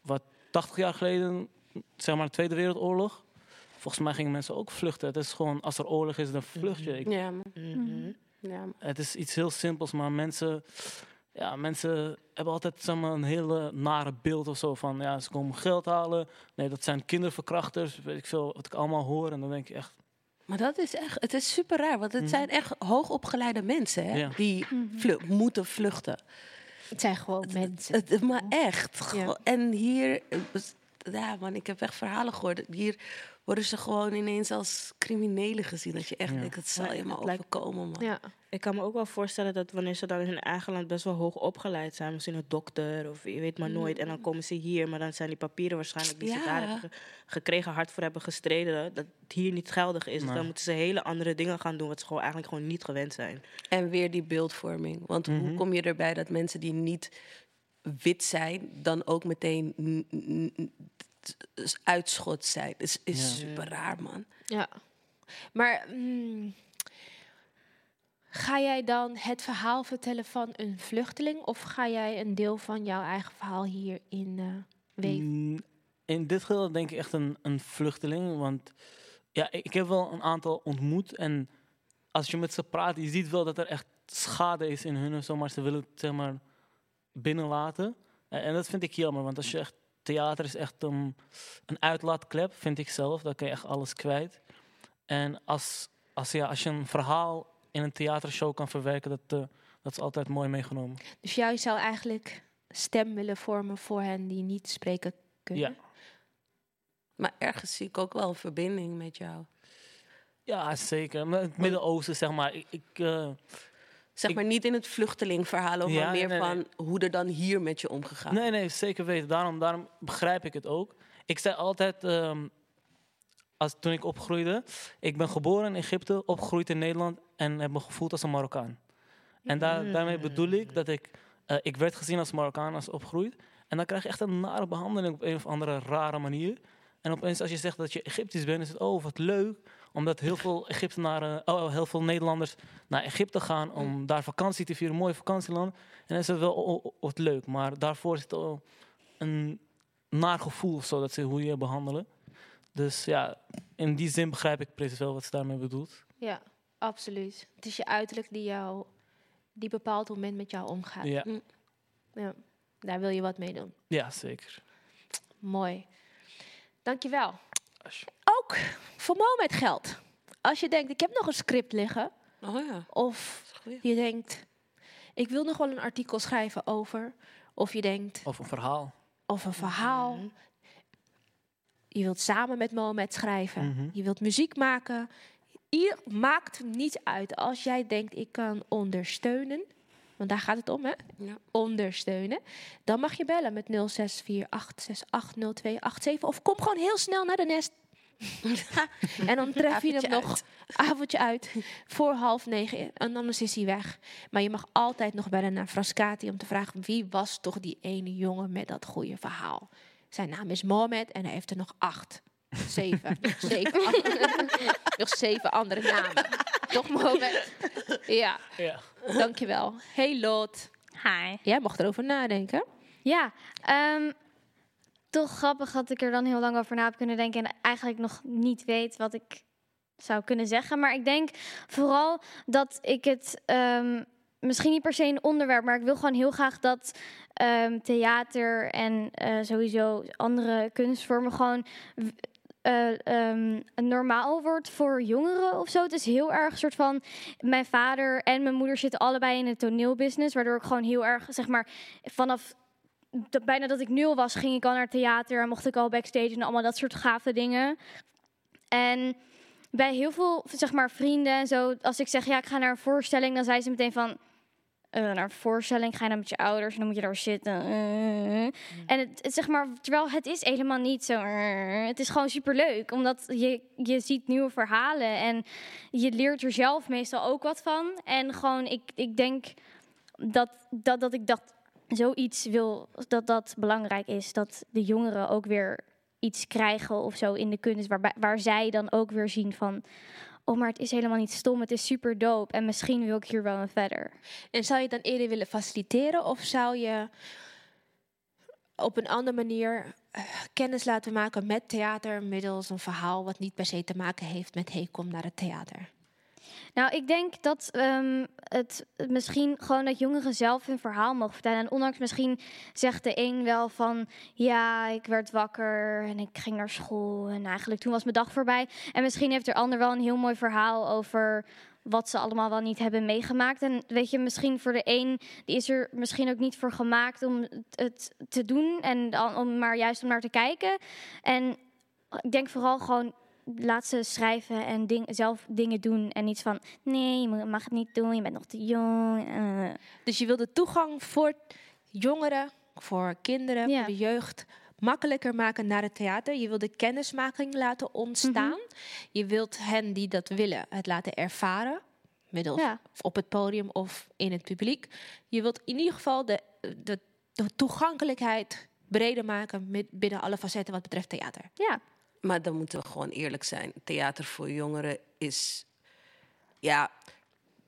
wat, 80 jaar geleden, zeg maar de Tweede Wereldoorlog... Volgens mij gingen mensen ook vluchten. Het is gewoon, als er oorlog is, dan vlucht je. Ik- Ja, man. Ja, man. het is iets heel simpels, maar mensen, ja, mensen hebben altijd zeg maar, een hele nare beeld of zo van ja, ze komen geld halen. Nee, dat zijn kinderverkrachters, weet ik veel, wat ik allemaal hoor. En dan denk je echt, Maar dat is echt, het is super raar, want het zijn echt hoogopgeleide mensen hè, Ja. die vlu- moeten vluchten. het zijn gewoon mensen. Het, maar echt. Gewoon- En hier, eh, ja man, ik heb echt verhalen gehoord. Hier worden ze gewoon ineens als criminelen gezien. Dat je echt Ja. denkt, dat zal je maar het overkomen man. Ja. Ik kan me ook wel voorstellen dat wanneer ze dan in hun eigen land best wel hoog opgeleid zijn, misschien een dokter of je weet maar nooit, en dan komen ze hier, maar dan zijn die papieren waarschijnlijk die ze daar hebben ge- gekregen, hard voor hebben gestreden, dat het hier niet geldig is. Dus dan moeten ze hele andere dingen gaan doen wat ze gewoon eigenlijk gewoon niet gewend zijn. En weer die beeldvorming. Want hoe kom je erbij dat mensen die niet wit zijn, dan ook meteen uitschot zijn? is, is Ja. super raar, man. Ja. Maar mm, ga jij dan het verhaal vertellen van een vluchteling of ga jij een deel van jouw eigen verhaal hierin eh weven? mm, in dit geval denk ik echt een, een vluchteling. Want ja, ik, ik heb wel een aantal ontmoet. En als je met ze praat, je ziet wel dat er echt schade is in hun. en zo, Maar ze willen het zeg maar binnenlaten. En, en dat vind ik jammer, want als je echt theater is echt een, een uitlaatklep, vind ik zelf. Dan kan je echt alles kwijt. En als, als, ja, als je een verhaal in een theatershow kan verwerken, dat, eh, dat is altijd mooi meegenomen. Dus jij zou eigenlijk stem willen vormen voor hen die niet spreken kunnen? Ja. Maar ergens zie ik ook wel een verbinding met jou. Ja, zeker. Maar het Midden-Oosten, zeg maar. Ik, ik, eh, Zeg Ik- maar niet in het vluchtelingverhaal, Ja, maar meer nee, nee. van hoe er dan hier met je omgegaan. Nee, nee, zeker weten. Daarom, daarom begrijp ik het ook. Ik zei altijd, ehm, als, toen ik opgroeide, ik ben geboren in Egypte, opgegroeid in Nederland en heb me gevoeld als een Marokkaan. En daar, daarmee bedoel ik dat ik, eh, ik werd gezien als Marokkaan als opgegroeid. En dan krijg je echt een nare behandeling op een of andere rare manier. En opeens als je zegt dat je Egyptisch bent, is het, oh wat leuk. Omdat heel veel Egyptenaren, oh, heel veel Nederlanders naar Egypte gaan om daar vakantie te vieren, een mooi vakantieland. En dan is het wel oh, oh, wat leuk. Maar daarvoor is het al een naar gevoel of zo, dat ze hoe je behandelen. Dus ja, in die zin begrijp ik precies wel wat ze daarmee bedoelt. Ja, absoluut. Het is je uiterlijk die jou, die bepaalt hoe men met jou omgaat. Ja. Mm. ja. Daar wil je wat mee doen. Ja, zeker. Mooi. Dankjewel. Ook voor Moment geld. Als je denkt, ik heb nog een script liggen. Oh ja. Of je denkt, ik wil nog wel een artikel schrijven over. Of je denkt, Of een verhaal. of een verhaal. Je wilt samen met Mohamed schrijven. Mhm. Je wilt muziek maken. Hier maakt niet uit. Als jij denkt, ik kan ondersteunen. Want daar gaat het om, hè? Ja. Ondersteunen. Dan mag je bellen met 0648680287. Of kom gewoon heel snel naar de nest. En dan tref je hem nog avondje uit voor half negen. En anders is hij weg. Maar je mag altijd nog bellen naar Frascati om te vragen wie was toch die ene jongen met dat goede verhaal. Zijn naam is Mohamed en hij heeft er nog acht. Zeven. (laughs) zeven andere- nog zeven andere namen. Toch, Mohamed? Ja. Ja. Dankjewel. Hey Lot. Hi. Jij mocht erover nadenken. Ja, ehm, toch grappig dat ik er dan heel lang over na heb kunnen denken en eigenlijk nog niet weet wat ik zou kunnen zeggen. Maar ik denk vooral dat ik het ehm, misschien niet per se een onderwerp, maar ik wil gewoon heel graag dat ehm, theater en eh, sowieso andere kunstvormen gewoon eh, ehm, normaal wordt voor jongeren of zo. Het is heel erg soort van. Mijn vader en mijn moeder zitten allebei in de toneelbusiness, waardoor ik gewoon heel erg zeg maar vanaf dat bijna dat ik nul was, ging ik al naar het theater en mocht ik al backstage en allemaal dat soort gave dingen. En bij heel veel zeg maar vrienden en zo, als ik zeg ja, ik ga naar een voorstelling, dan zei ze meteen van eh, naar een voorstelling, ga je dan met je ouders en dan moet je daar zitten. eh. En het, het, zeg maar, terwijl het is helemaal niet zo. eh. het is gewoon superleuk, omdat je, je ziet nieuwe verhalen en je leert er zelf meestal ook wat van. En gewoon, ik, ik denk dat, dat, dat ik dat zoiets wil, dat dat belangrijk is. Dat de jongeren ook weer iets krijgen of zo in de kunst, waarbij, waar zij dan ook weer zien van... Oh, maar het is helemaal niet stom, het is super dope. En misschien wil ik hier wel een verder. En zou je dan eerder willen faciliteren of zou je op een andere manier eh, kennis laten maken met theater middels een verhaal wat niet per se te maken heeft met hey, kom naar het theater? Nou, ik denk dat ehm, het misschien gewoon dat jongeren zelf hun verhaal mogen vertellen. En ondanks misschien zegt de een wel van ja, ik werd wakker en ik ging naar school en eigenlijk toen was mijn dag voorbij. En misschien heeft de ander wel een heel mooi verhaal over wat ze allemaal wel niet hebben meegemaakt. En weet je, misschien voor de een, die is er misschien ook niet voor gemaakt om het- te doen en om maar juist om naar te kijken. En ik denk vooral gewoon laat ze schrijven en ding, zelf dingen doen. En niet van, nee, je mag het niet doen, je bent nog te jong. eh. Dus je wil de toegang voor jongeren, voor kinderen, Ja. voor de jeugd makkelijker maken naar het theater. Je wil de kennismaking laten ontstaan. Mhm. Je wilt hen die dat willen het laten ervaren. Middels Ja. op het podium of in het publiek. Je wilt in ieder geval de, de, de toegankelijkheid breder maken met, binnen alle facetten wat betreft theater. Ja. Maar dan moeten we gewoon eerlijk zijn. Theater voor jongeren is ja,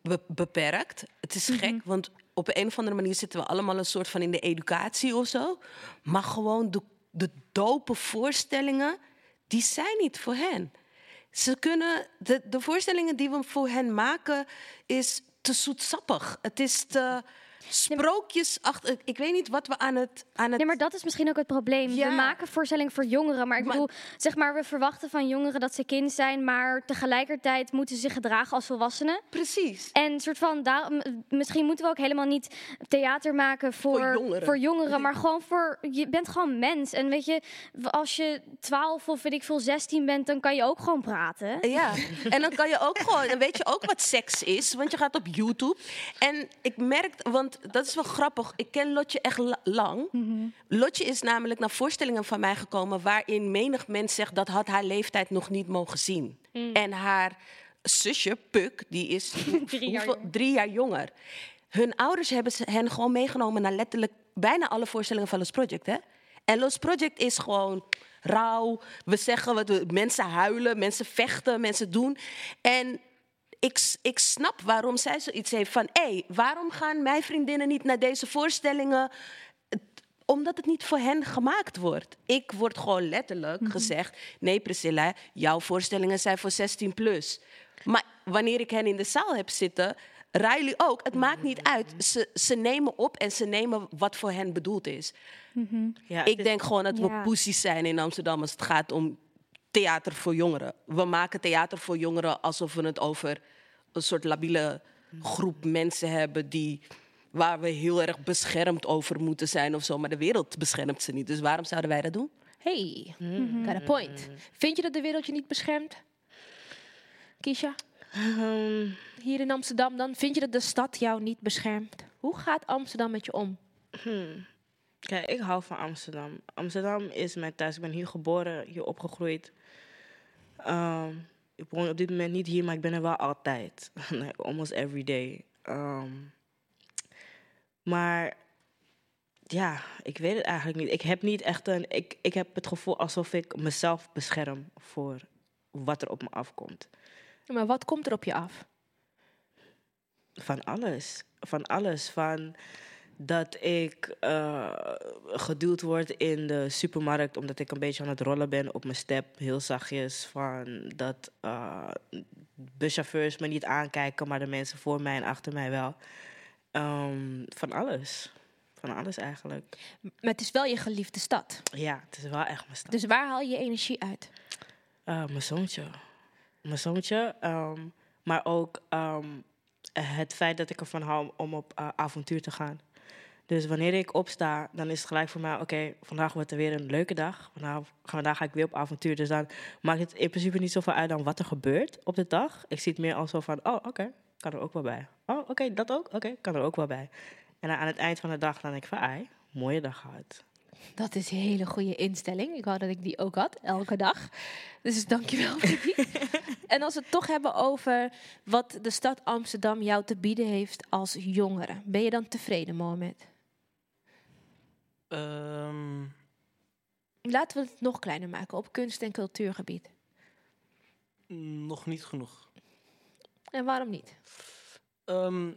be- beperkt. Het is gek, want op een of andere manier zitten we allemaal een soort van in de educatie of zo. Maar gewoon de, de dope voorstellingen, die zijn niet voor hen. Ze kunnen, de, de voorstellingen die we voor hen maken, is te zoetsappig. Het is te sprookjesachtig. Ik weet niet wat we aan het... Aan het Nee, maar dat is misschien ook het probleem. Ja. We maken voorstellingen voor jongeren. Maar ik bedoel, zeg maar, we verwachten van jongeren dat ze kind zijn. Maar tegelijkertijd moeten ze zich gedragen als volwassenen. Precies. En soort van, daar, misschien moeten we ook helemaal niet theater maken voor, Voor jongeren. voor jongeren. Maar gewoon voor, je bent gewoon mens. En weet je, als je 12 of weet ik veel 16 bent, dan kan je ook gewoon praten. Ja, (laughs) en dan kan je ook gewoon, en weet je ook wat seks is, want je gaat op YouTube. En ik merk, want dat is wel grappig, ik ken Lotje echt la- lang. Lotje is namelijk naar voorstellingen van mij gekomen waarin menig mens zegt dat had haar leeftijd nog niet mogen zien. En haar zusje, Puk, die is (laughs) Drie jaar hoeveel- drie jaar jonger. Hun ouders hebben ze- hen gewoon meegenomen naar letterlijk bijna alle voorstellingen van Los Project. Hè? En Los Project is gewoon rauw. We zeggen wat we, mensen huilen, mensen vechten, mensen doen. En ik, ik snap waarom zij zoiets heeft van... hé, waarom gaan mijn vriendinnen niet naar deze voorstellingen... Omdat het niet voor hen gemaakt wordt. Ik word gewoon letterlijk Mhm. gezegd: nee, Priscilla, jouw voorstellingen zijn voor 16 plus. Maar wanneer ik hen in de zaal heb zitten, Riley ook, het maakt niet uit. Ze, ze nemen op en ze nemen wat voor hen bedoeld is. Ja, ik denk gewoon dat we Ja. poesies zijn in Amsterdam als het gaat om theater voor jongeren. We maken theater voor jongeren alsof we het over een soort labiele groep mensen hebben die waar we heel erg beschermd over moeten zijn of zo. Maar de wereld beschermt ze niet. Dus waarom zouden wij dat doen? Hey, got a point. Vind je dat de wereld je niet beschermt? Kisha? Ehm, Hier in Amsterdam dan? Vind je dat de stad jou niet beschermt? Hoe gaat Amsterdam met je om? Hmm. Kijk, ik hou van Amsterdam. Amsterdam is mijn thuis. Ik ben hier geboren, hier opgegroeid. Ehm, ik woon op dit moment niet hier, maar ik ben er wel altijd. (laughs) like almost every day. Ehm, maar ja, ik weet het eigenlijk niet. Ik heb niet echt een. Ik, ik heb het gevoel alsof ik mezelf bescherm voor wat er op me afkomt. Maar wat komt er op je af? Van alles. Van alles. Van dat ik eh, geduwd word in de supermarkt omdat ik een beetje aan het rollen ben op mijn step, heel zachtjes. Van dat eh, buschauffeurs me niet aankijken, maar de mensen voor mij en achter mij wel. Ehm, van alles. Van alles eigenlijk. Maar het is wel je geliefde stad. Ja, het is wel echt mijn stad. Dus waar haal je je energie uit? Eh, mijn zoontje. Mijn zoontje. ehm, maar ook ehm, het feit dat ik ervan hou om op avontuur te gaan. Dus wanneer ik opsta, dan is het gelijk voor mij... oké, vandaag wordt er weer een leuke dag. Vandaag, vandaag ga ik weer op avontuur. Dus dan maakt het in principe niet zoveel uit dan wat er gebeurt op de dag. Ik zie het meer als zo van, oh, oké, kan er ook wel bij. Oh, oké, dat ook? Oké, kan er ook wel bij. En dan aan het eind van de dag dan denk ik van, ai, mooie dag gehad. Dat is een hele goede instelling. Ik wou dat ik die ook had, elke dag. Dus dankjewel voor die. (laughs) en als we het toch hebben over wat de stad Amsterdam jou te bieden heeft als jongere. Ben je dan tevreden, Mohamed? Ehm, Laten we het nog kleiner maken op kunst- en cultuurgebied. nog niet genoeg. En waarom niet? Ehm,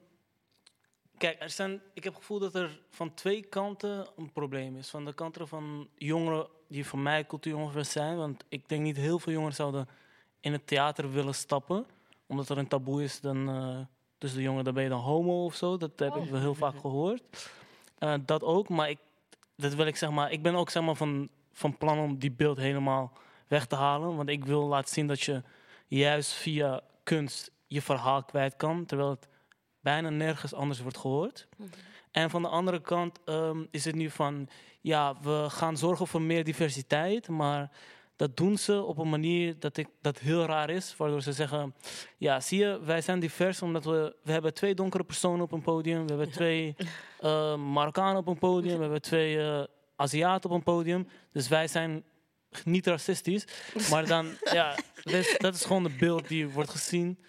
kijk, er zijn, ik heb het gevoel dat er van twee kanten een probleem is. Van de kant van jongeren die voor mij cultuurjongeren zijn. Want ik denk niet heel veel jongeren zouden in het theater willen stappen. Omdat er een taboe is dan, eh, tussen de jongeren, dan ben je dan homo of zo. Dat heb ik wel heel vaak gehoord. Eh, dat ook, maar ik, dat wil ik zeg maar, ik ben ook zeg maar van, van plan om die beeld helemaal weg te halen. Want ik wil laten zien dat je juist via kunst je verhaal kwijt kan. Terwijl het bijna nergens anders wordt gehoord. En van de andere kant ehm, is het nu van, ja, we gaan zorgen voor meer diversiteit, maar dat doen ze op een manier dat, ik, dat heel raar is, waardoor ze zeggen, ja, zie je, wij zijn divers omdat we, we hebben twee donkere personen op een podium, we hebben twee (laughs) eh, Marokkanen op een podium, we hebben twee eh, Aziaten op een podium, dus wij zijn niet racistisch, maar dan, (laughs) ja, dat is, dat is gewoon het beeld die wordt gezien.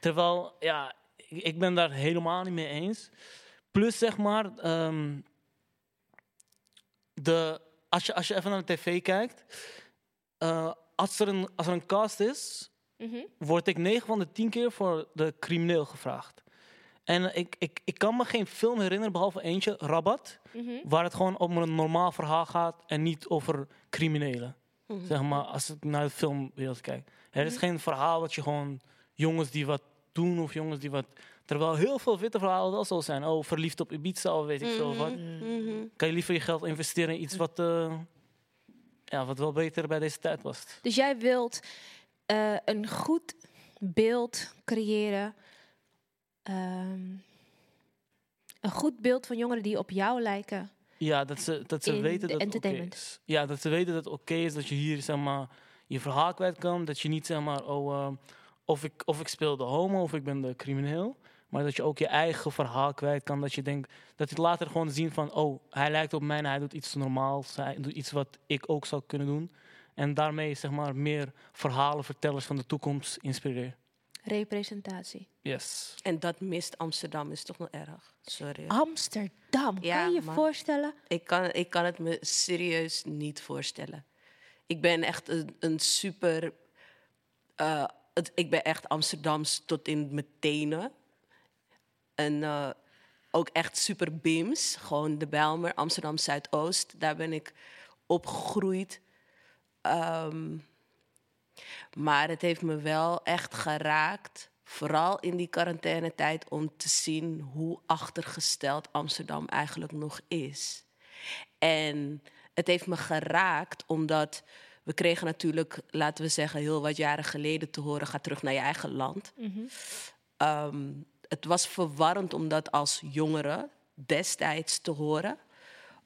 Terwijl, ja, ik, ik ben daar helemaal niet mee eens. Plus, zeg maar, ehm, de, als, je, als je even naar de tv kijkt, eh, als, er een, als er een cast is, Mhm. word ik 9 van de 10 keer voor de crimineel gevraagd. En ik, ik, ik kan me geen film herinneren, behalve eentje, Rabat, Mhm. waar het gewoon om een normaal verhaal gaat en niet over criminelen. Mhm. Zeg maar, als ik naar de filmwereld kijk. Er is geen verhaal dat je gewoon jongens die wat doen of jongens die wat... Terwijl heel veel witte verhalen wel zo zijn. Oh, verliefd op Ibiza of weet ik veel wat. Kan je liever je geld investeren in iets wat, eh, ja, wat wel beter bij deze tijd was. Dus jij wilt eh, een goed beeld creëren. ehm, een goed beeld van jongeren die op jou lijken. Ja, dat ze, dat ze weten dat oké entertainment. is. Ja, dat ze weten dat het oké is dat je hier zeg maar, je verhaal kwijt kan. Dat je niet zeg maar, oh, eh, of, ik, of ik speel de homo of ik ben de crimineel. Maar dat je ook je eigen verhaal kwijt kan. Dat je denkt, dat je later gewoon zien van, oh, hij lijkt op mij en hij doet iets normaals. Hij doet iets wat ik ook zou kunnen doen. En daarmee zeg maar meer verhalenvertellers van de toekomst inspireer. Representatie. Yes. En dat mist Amsterdam, is toch nog erg? Sorry. Amsterdam, Ja, kan je je voorstellen? Ik kan, ik kan het me serieus niet voorstellen. Ik ben echt een, een super. eh, het, ik ben echt Amsterdams tot in mijn tenen. En eh, ook echt super bims. Gewoon de Bijlmer, Amsterdam Zuidoost. Daar ben ik opgegroeid. Ehm, maar het heeft me wel echt geraakt. Vooral in die quarantainetijd om te zien hoe achtergesteld Amsterdam eigenlijk nog is. En het heeft me geraakt omdat we kregen natuurlijk, laten we zeggen, heel wat jaren geleden te horen: ga terug naar je eigen land. Ehm, het was verwarrend om dat als jongeren destijds te horen.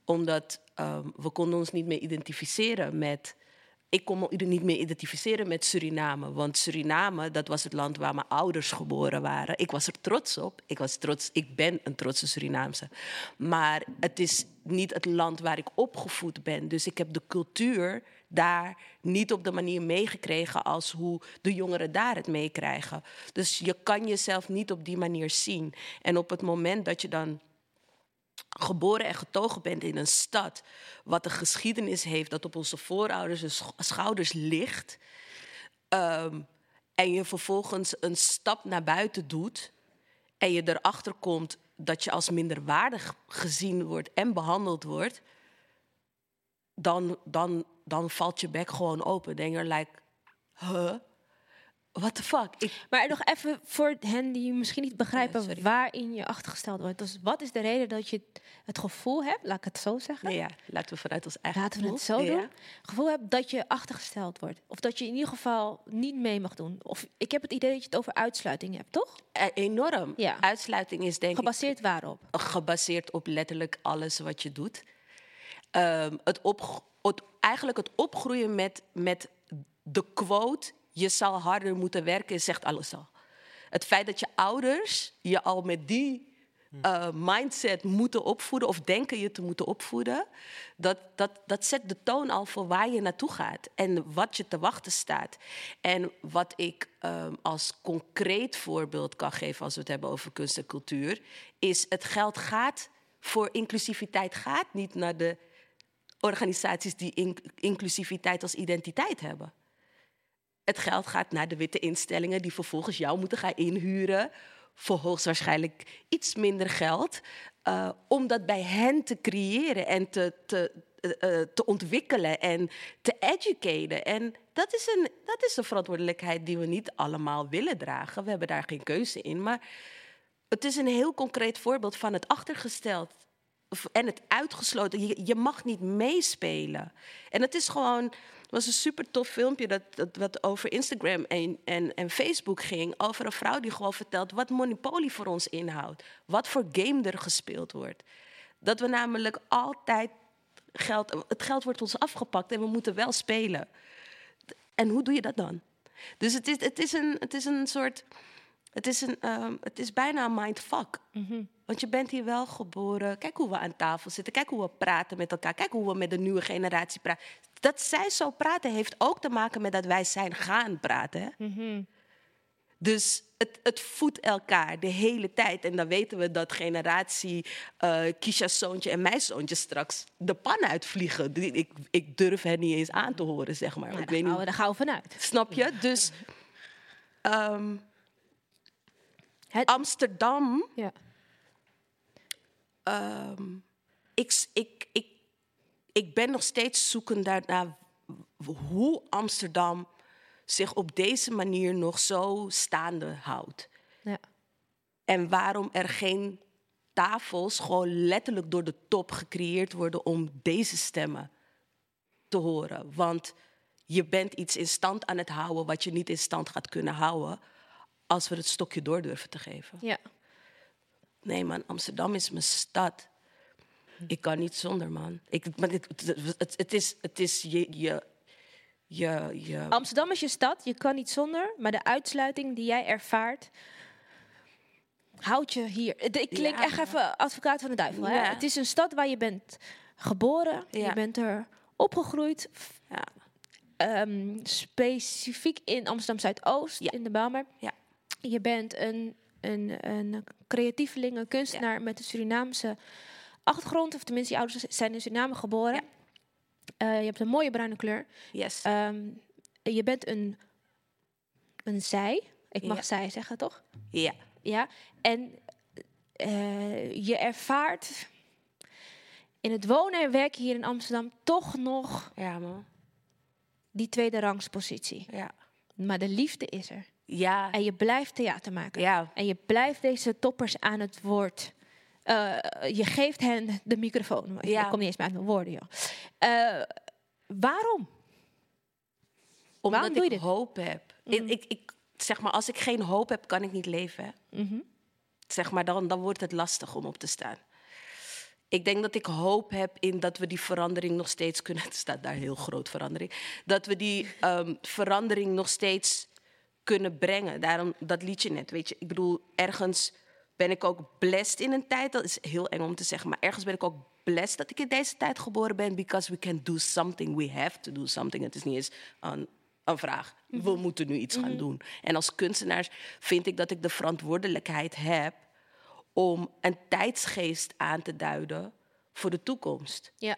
Omdat ehm, we konden ons niet meer identificeren met... Ik kon me niet meer identificeren met Suriname. Want Suriname, dat was het land waar mijn ouders geboren waren. Ik was er trots op. Ik, was trots, ik ben een trotse Surinaamse. Maar het is niet het land waar ik opgevoed ben. Dus ik heb de cultuur daar niet op de manier meegekregen als hoe de jongeren daar het meekrijgen. Dus je kan jezelf niet op die manier zien. En op het moment dat je dan geboren en getogen bent in een stad wat een geschiedenis heeft dat op onze voorouders schouders ligt, ehm, en je vervolgens een stap naar buiten doet en je erachter komt dat je als minderwaardig gezien wordt en behandeld wordt, dan, dan, dan valt je bek gewoon open. Denk je, like, huh? What the fuck? Ik, Maar nog even voor hen die misschien niet begrijpen waarin je achtergesteld wordt. Dus wat is de reden dat je het gevoel hebt, laat ik het zo zeggen? ja, laten we vanuit ons eigen Laten we het zo Ja. doen. Gevoel hebt dat je achtergesteld wordt. Of dat je in ieder geval niet mee mag doen. Of ik heb het idee dat je het over uitsluiting hebt, toch? Eh, enorm. Ja. Uitsluiting is denk Gebaseerd ik... waarop? Gebaseerd op letterlijk alles wat je doet. Ehm, het op, het, eigenlijk het opgroeien met, met de quote... je zal harder moeten werken, zegt alles al. Het feit dat je ouders je al met die eh, mindset moeten opvoeden... of denken je te moeten opvoeden... Dat, dat, dat zet de toon al voor waar je naartoe gaat... en wat je te wachten staat. En wat ik ehm, als concreet voorbeeld kan geven... als we het hebben over kunst en cultuur... is het geld gaat voor inclusiviteit gaat niet naar de organisaties die in- inclusiviteit als identiteit hebben. Het geld gaat naar de witte instellingen die vervolgens jou moeten gaan inhuren voor hoogstwaarschijnlijk iets minder geld, eh, om dat bij hen te creëren en te, te, eh, eh, te ontwikkelen en te educaten. En dat is, een, dat is een verantwoordelijkheid die we niet allemaal willen dragen. We hebben daar geen keuze in. Maar het is een heel concreet voorbeeld van het achtergesteld en het uitgesloten. Je, mag niet meespelen. En het is gewoon. Het was een super tof filmpje dat, dat wat over Instagram en, en, en Facebook ging. Over een vrouw die gewoon vertelt wat Monopoly voor ons inhoudt. Wat voor game er gespeeld wordt. Dat we namelijk altijd geld. Het geld wordt ons afgepakt en we moeten wel spelen. En hoe doe je dat dan? Dus het is, het is, een, het is een soort. Het is, een, ehm, het is bijna een mindfuck. Want je bent hier wel geboren. Kijk hoe we aan tafel zitten. Kijk hoe we praten met elkaar. Kijk hoe we met de nieuwe generatie praten. Dat zij zo praten heeft ook te maken met dat wij zijn gaan praten. Hè? Dus het, het voedt elkaar de hele tijd. En dan weten we dat generatie eh Kisha's zoontje en mijn zoontje straks de pan uitvliegen. Ik, ik durf hen niet eens aan te horen, zeg maar. Nou, ik daar, weet gaan niet, we, daar gaan we vanuit. Snap je? Dus ehm, Amsterdam. Ja. Ehm, ik, ik, ik, ik ben nog steeds zoekend naar, hoe Amsterdam zich op deze manier nog zo staande houdt. Ja. En waarom er geen tafels gewoon letterlijk door de top gecreëerd worden om deze stemmen te horen. Want je bent iets in stand aan het houden wat je niet in stand gaat kunnen houden als we het stokje door durven te geven. Ja. Nee man, Amsterdam is mijn stad. Ik kan niet zonder man. Ik, maar het, het, het, het is, het is je, je, je, je Amsterdam is je stad, je kan niet zonder, maar de uitsluiting die jij ervaart, houdt je hier. Ik klink Ja. echt even advocaat van de duivel. Hè? Ja. Het is een stad waar je bent geboren, je bent er opgegroeid. ehm, specifiek in Amsterdam Zuidoost, in de Bijlmer. Ja. Je bent een, een, een creatieveling, een kunstenaar met een Surinaamse achtergrond. Of tenminste, je ouders zijn in Suriname geboren. Eh, je hebt een mooie bruine kleur. Yes. Ehm, je bent een, een zij. Ik mag Ja. zij zeggen, toch? Ja. Ja. En eh, je ervaart in het wonen en werken hier in Amsterdam toch nog Ja, man. die tweede rangspositie. Ja. Maar de liefde is er. Ja. En je blijft theater maken. Ja. En je blijft deze toppers aan het woord. Eh, je geeft hen de microfoon. Ja. Ik kom niet eens meer uit mijn woorden, joh. Eh, waarom? Omdat Waarom ik? Mhm. hoop heb. Ik, ik, ik, zeg maar, als ik geen hoop heb, kan ik niet leven. hè. Mhm. Zeg maar, dan, dan wordt het lastig om op te staan. Ik denk dat ik hoop heb in dat we die verandering nog steeds kunnen. Het (laughs) staat daar heel groot verandering. Dat we die ehm, verandering nog steeds kunnen brengen. Daarom dat liedje net. Weet je, ik bedoel, ergens ben ik ook blessed in een tijd. Dat is heel eng om te zeggen, maar ergens ben ik ook blessed dat ik in deze tijd geboren ben. Because we can do something. We have to do something. Het is niet eens een, een vraag. We moeten nu iets gaan doen. En als kunstenaars vind ik dat ik de verantwoordelijkheid heb om een tijdsgeest aan te duiden voor de toekomst. Ja.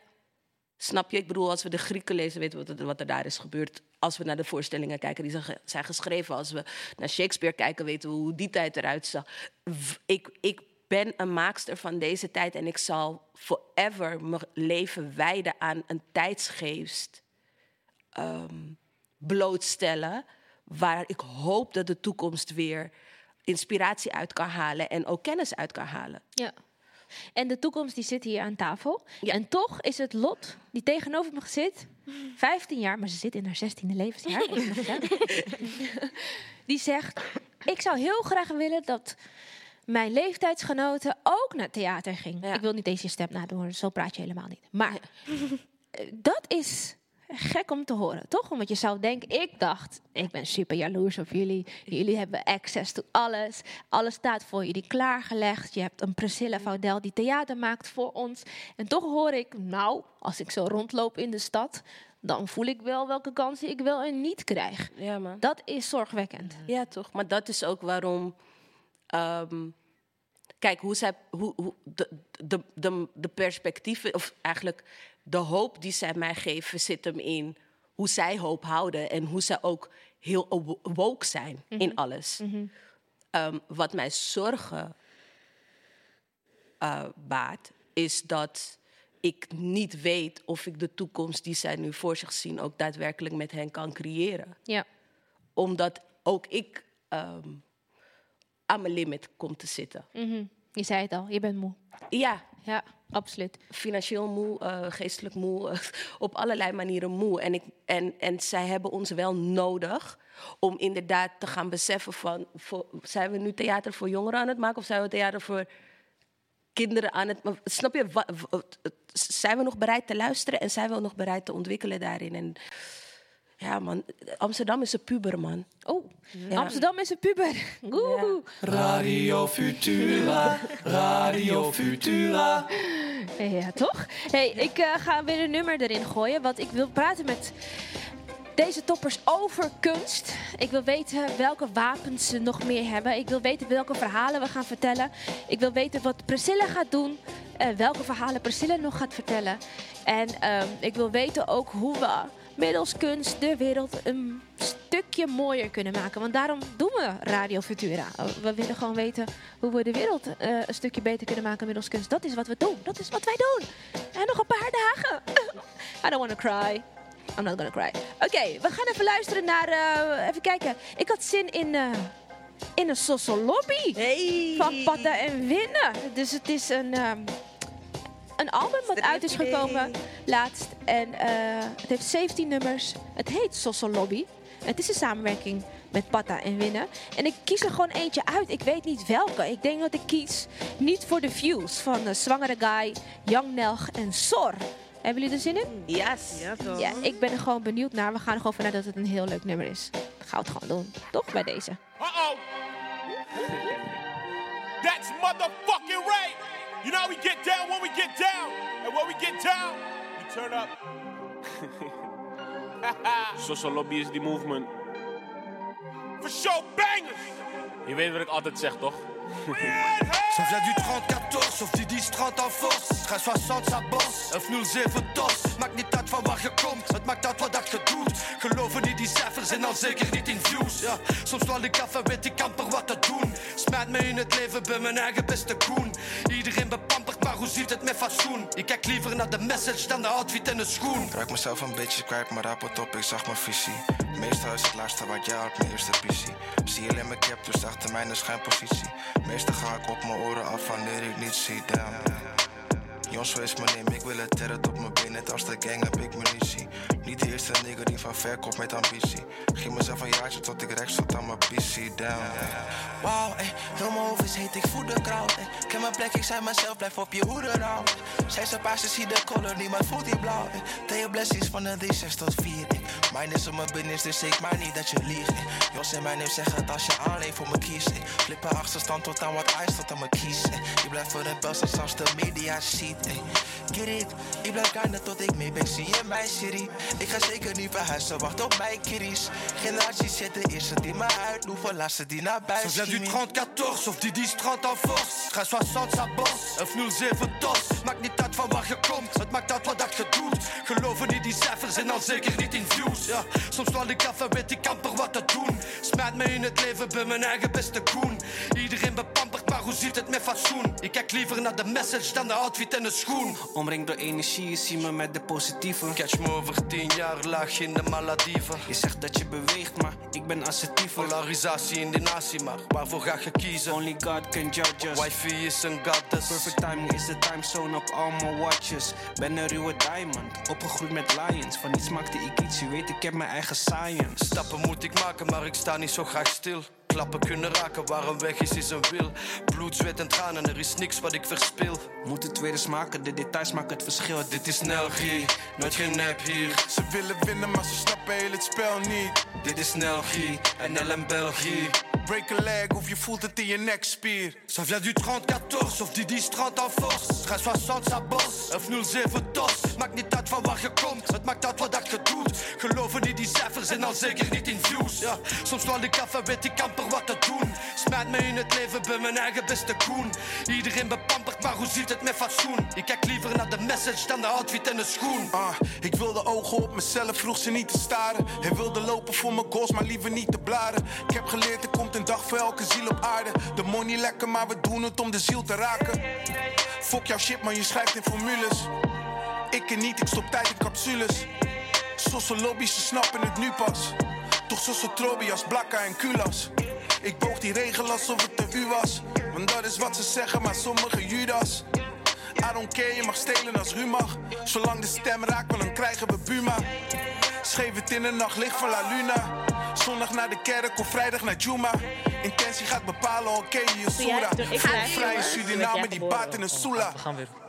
Snap je? Ik bedoel, als we de Grieken lezen, weten we wat er, wat er daar is gebeurd. Als we naar de voorstellingen kijken die zijn, ge- zijn geschreven. Als we naar Shakespeare kijken, weten we hoe die tijd eruit zag. Ik, ik ben een maakster van deze tijd en ik zal forever mijn leven wijden aan een tijdsgeest ehm, blootstellen. Waar ik hoop dat de toekomst weer inspiratie uit kan halen en ook kennis uit kan halen. Ja. En de toekomst die zit hier aan tafel. En toch is het Lot die tegenover me zit, 15 jaar, maar ze zit in haar 16e levensjaar. (laughs) die zegt: Ik zou heel graag willen dat mijn leeftijdsgenoten ook naar theater gingen. Ik wil niet deze stem nadoen, zo praat je helemaal niet. Maar eh, dat is gek om te horen, toch? Omdat je zou denken, ik dacht, ik ben super jaloers op jullie. Jullie hebben access to alles. Alles staat voor jullie klaargelegd. Je hebt een Priscilla Vaudel die theater maakt voor ons. En toch hoor ik, nou, als ik zo rondloop in de stad... dan voel ik wel welke kansen ik wel en niet krijg. Ja, man. Dat is zorgwekkend. Ja, toch? Maar dat is ook waarom. ehm, kijk, hoe zij. Hoe, hoe, de, de, de, de perspectieven, of eigenlijk de hoop die zij mij geven, zit hem in hoe zij hoop houden en hoe zij ook heel woke zijn in alles. Ehm, wat mij zorgen eh, baart, is dat ik niet weet of ik de toekomst die zij nu voor zich zien ook daadwerkelijk met hen kan creëren Ja. omdat ook ik ehm, aan mijn limit kom te zitten. Mhm. Je zei het al, je bent moe. Ja. Ja, absoluut. Financieel moe, eh, geestelijk moe, eh, (laughs) op allerlei manieren moe. En, ik, en, en zij hebben ons wel nodig om inderdaad te gaan beseffen van... Voor, zijn we nu theater voor jongeren aan het maken of zijn we theater voor kinderen aan het... Snap je, zijn we nog bereid te luisteren en zijn we nog bereid te ontwikkelen daarin? En ja man, Amsterdam is een puber man. Oh, Amsterdam is een puber. Woehoe. Radio Futura, Radio Futura. Ja, toch? Hey, ik eh, ga weer een nummer erin gooien, want ik wil praten met deze toppers over kunst. Ik wil weten welke wapens ze nog meer hebben. Ik wil weten welke verhalen we gaan vertellen. Ik wil weten wat Priscilla gaat doen. eh, welke verhalen Priscilla nog gaat vertellen. En ehm, ik wil weten ook hoe we middels kunst de wereld een stukje mooier kunnen maken. Want daarom doen we Radio Futura. We willen gewoon weten hoe we de wereld eh, een stukje beter kunnen maken middels kunst. Dat is wat we doen. Dat is wat wij doen. En nog een paar dagen. (laughs) I don't want to cry. I'm not gonna cry. Oké, we gaan even luisteren naar... eh, even kijken. Ik had zin in... eh, in een Sosso Lobby van Patta en Winnen. Dus het is een, ehm, een album wat uit is gekomen laatst. En eh, het heeft 17 nummers. Het heet Sosso Lobby. Het is een samenwerking met Patta en Winnen. En ik kies er gewoon eentje uit. Ik weet niet welke. Ik denk dat ik kies niet voor de views van Zwangere Guy, Young Nelg en Sor. Hebben jullie er zin in? Yes. Ja, toch? Ja, ik ben er gewoon benieuwd naar. We gaan er gewoon vanuit dat het een heel leuk nummer is. We het gewoon doen. Toch bij deze. Uh-oh. That's motherfucking right. You know we get down when we get down. And when we get down, we turn up. (laughs) Social lobby is die movement. For show bangers. Je weet wat ik altijd zeg, toch? Ça vient du 30-14, of die die strand aan force. Ga 60 sa bos, of 07 tos. Maakt niet uit van waar je komt, het maakt uit wat dat je doet. Geloven niet die cijfers en dan zeker niet in views. Ja, soms val ik af en weet ik amper wat te doen. Smijt me in het leven, ben mijn eigen beste koen. Iedereen maar hoe ziet het met fatsoen? Ik kijk liever naar de message dan de outfit en de schoen. Raak mezelf een beetje kwijt, maar rapport op, ik zag mijn visie. Meestal is het laatste wat jij had, mijn eerste visie. Zie alleen mijn cap, dus achter mij is geen positie. Meestal ga ik op mijn oren af wanneer ik niet zie, damn. Jongens, wees mijn neem, ik wil het terret op mijn been. Net als de gang heb ik munitie. Niet de eerste nigger die van ver komt met ambitie. Geef mezelf een jaartje tot ik rechts tot aan mijn PC down. Wauw, ey, heel mijn hoofd is heet, ik voel de crowd. ey. Ik heb mijn plek, ik zei mezelf, blijf op je hoede nou. Zij zijn paars, ze zie de color, niemand voelt die blauw. Tel blessings van een D6 tot 4. ey. Mijn is op mijn business, dus ik maar niet dat je liegt. Jos en mijn neem zeggen het als je alleen voor me kiest. Flippen achterstand tot aan wat ijs tot aan mijn kies. ey. Je blijft voor de bel, zoals de media ziet. Get it, ik blijf gaande tot ik mee ben, zie je mijn serie. Ik ga zeker niet verhuizen, wacht op mijn kiddies. Generatie zet de eerste die me uitloeven, laatste die naar buiten vient du schiemen. 30-14, of die die strand aan force. Ga 60 sa bos, of 07 tos. Maakt niet uit van waar je komt, het maakt uit wat dat je doet. Geloven niet die cijfers en dan zeker niet in views. Ja, soms val ik af en weet ik amper wat te doen. Smijt me in het leven, ben mijn eigen beste koen. Iedereen maar hoe zit het met fatsoen? Ik kijk liever naar de message dan de outfit en de schoen. Omringd door energie, zie me met de positieve. Catch me over tien jaar laag in de Malediven. Je zegt dat je beweegt, maar ik ben assertief. Polarisatie in de natie, maar waarvoor ga je kiezen? Only God can judge us. Wifi is een goddess. Perfect timing is de timezone op al mijn watches. Ben een ruwe diamond, opgegroeid met lions. Van niets maakte ik iets, je weet ik heb mijn eigen science. Stappen moet ik maken, maar ik sta niet zo graag stil. Klappen kunnen raken, waar een weg is, is een wil. Bloed, zweet en tranen, er is niks wat ik verspil. Moet het weer eens maken, de details maken het verschil. Dit is Nelgie, nooit geen nep hier. Ze willen winnen, maar ze snappen heel het spel niet. Dit is Nelgie, en België. Break a leg of je voelt het in je nekspier. Ça vient du 30-14, of die die strand aan force. Ga 60 sa bos, of 07 tos. Maakt niet uit van waar je komt, het maakt uit wat dat je. Geloven niet die cijfers en dan zeker niet in views. Ja, soms val ik af en weet ik amper wat te doen. Smijt me in het leven, ben mijn eigen beste koen. Iedereen bepampert, maar hoe zit het met fatsoen? Ik kijk liever naar de message dan de outfit en de schoen. Ah, ik wilde ogen op mezelf, vroeg ze niet te staren. Hij wilde lopen voor mijn goals, maar liever niet te blaren. Ik heb geleerd, er komt een dag voor elke ziel op aarde. De money lekker, maar we doen het om de ziel te raken. Fuck jouw shit, man, je schrijft in formules. Ik en niet, ik stop tijd in capsules. Sosse lobby's, ze snappen het nu pas. Toch sosse trobi als Blakka en Kulas. Ik boog die regel alsof het de u was. Want dat is wat ze zeggen, maar sommige Judas. I don't care, je mag stelen als u mag. Zolang de stem raakt, wel dan krijgen we Buma. Scheef het in de nacht, licht van La Luna. Zondag naar de kerk of vrijdag naar Juma. Intentie gaat bepalen, oké, je soera. Vrij in Suriname, die baat in een soela. We gaan weer.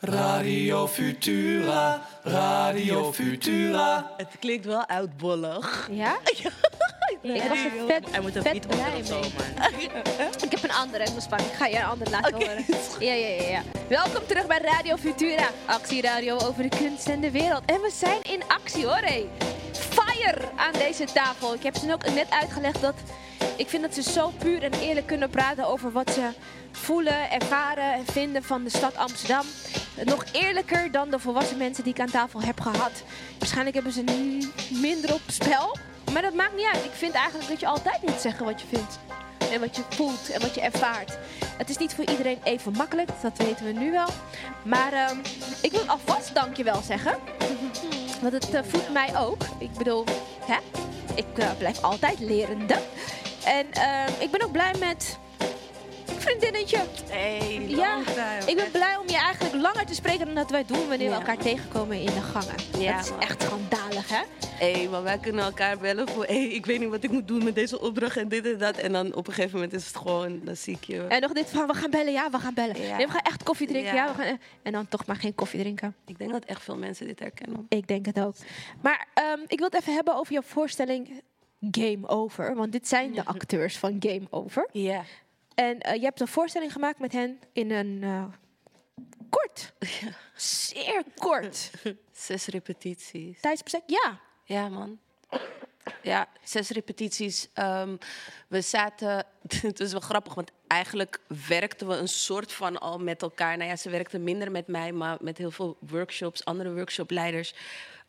Radio Futura, Radio Futura. Het klinkt wel oudbollig. Ja? (laughs) (laughs) Ik was er vet, Hij moet een vet beat blij onder of zo, mee. Ik heb een andere, ik moet pakken. Ik ga je een andere laten horen. Ja, ja, ja, ja. Welkom terug bij Radio Futura. Actieradio over de kunst en de wereld. En we zijn in actie hoor, hé. Fire aan deze tafel. Ik heb ze ook net uitgelegd dat ik vind dat ze zo puur en eerlijk kunnen praten over wat ze voelen, ervaren en vinden van de stad Amsterdam. Nog eerlijker dan de volwassen mensen die ik aan tafel heb gehad. Waarschijnlijk hebben ze minder op spel. Maar dat maakt niet uit. Ik vind eigenlijk dat je altijd moet zeggen wat je vindt. En wat je voelt en wat je ervaart. Het is niet voor iedereen even makkelijk, dat weten we nu wel. Maar ehm, ik wil alvast dankjewel zeggen. Want het eh, voedt mij ook. Ik bedoel, hè? ik eh, blijf altijd lerende. En ehm, ik ben ook blij met vriendinnetje. Hey, Ja, ik ben blij om je eigenlijk langer te spreken dan dat wij doen wanneer we elkaar tegenkomen in de gangen. Ja, dat is man. echt schandalig, hè? Hé, maar wij kunnen elkaar bellen voor... Hé, ik weet niet wat ik moet doen met deze opdracht en dit en dat. En dan op een gegeven moment is het gewoon... Dan zie ik je... En nog dit van, we gaan bellen, ja, we gaan bellen. Ja. Nee, we gaan echt koffie drinken, ja. Ja. we gaan, en dan toch maar geen koffie drinken. Ik denk dat echt veel mensen dit herkennen. Ik denk het ook. Maar ehm, ik wil het even hebben over jouw voorstelling Game Over. Want dit zijn de (laughs) acteurs van Game Over. Ja. En eh, je hebt een voorstelling gemaakt met hen in een eh, kort, zeer kort (laughs) Zes repetities. tijdsbestek. Ja. Ja, man. Ja, zes repetities. Ehm, we zaten, (laughs) het is wel grappig, want eigenlijk werkten we een soort van al met elkaar. Nou ja, ze werkten minder met mij, maar met heel veel workshops, andere workshopleiders.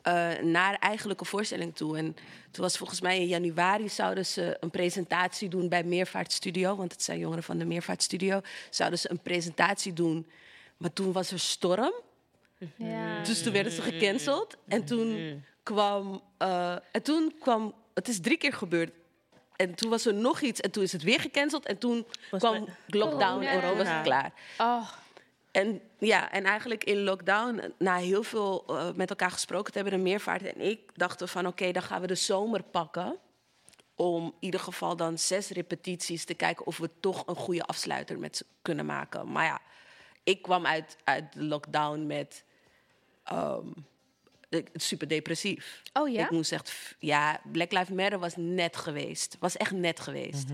Eh naar eigenlijk een voorstelling toe. En toen was volgens mij in januari zouden ze een presentatie doen bij Meervaartstudio. Want het zijn jongeren van de Meervaartstudio. Zouden ze een presentatie doen. Maar toen was er storm. Ja. Dus toen werden ze gecanceld. En toen kwam. eh, en toen kwam. Het is drie keer gebeurd. En toen was er nog iets. En toen is het weer gecanceld. En toen kwam lockdown en toen was het klaar. Oh. En ja, en eigenlijk in lockdown, na heel veel eh, met elkaar gesproken te hebben, de meervaart en ik, dachten van oké, dan gaan we de zomer pakken. Om in ieder geval dan zes repetities te kijken of we toch een goede afsluiter met kunnen maken. Maar ja, ik kwam uit, uit de lockdown met ik- super depressief. Oh ja? Ik moest echt, ja, Black Lives Matter was net geweest. Was echt net geweest.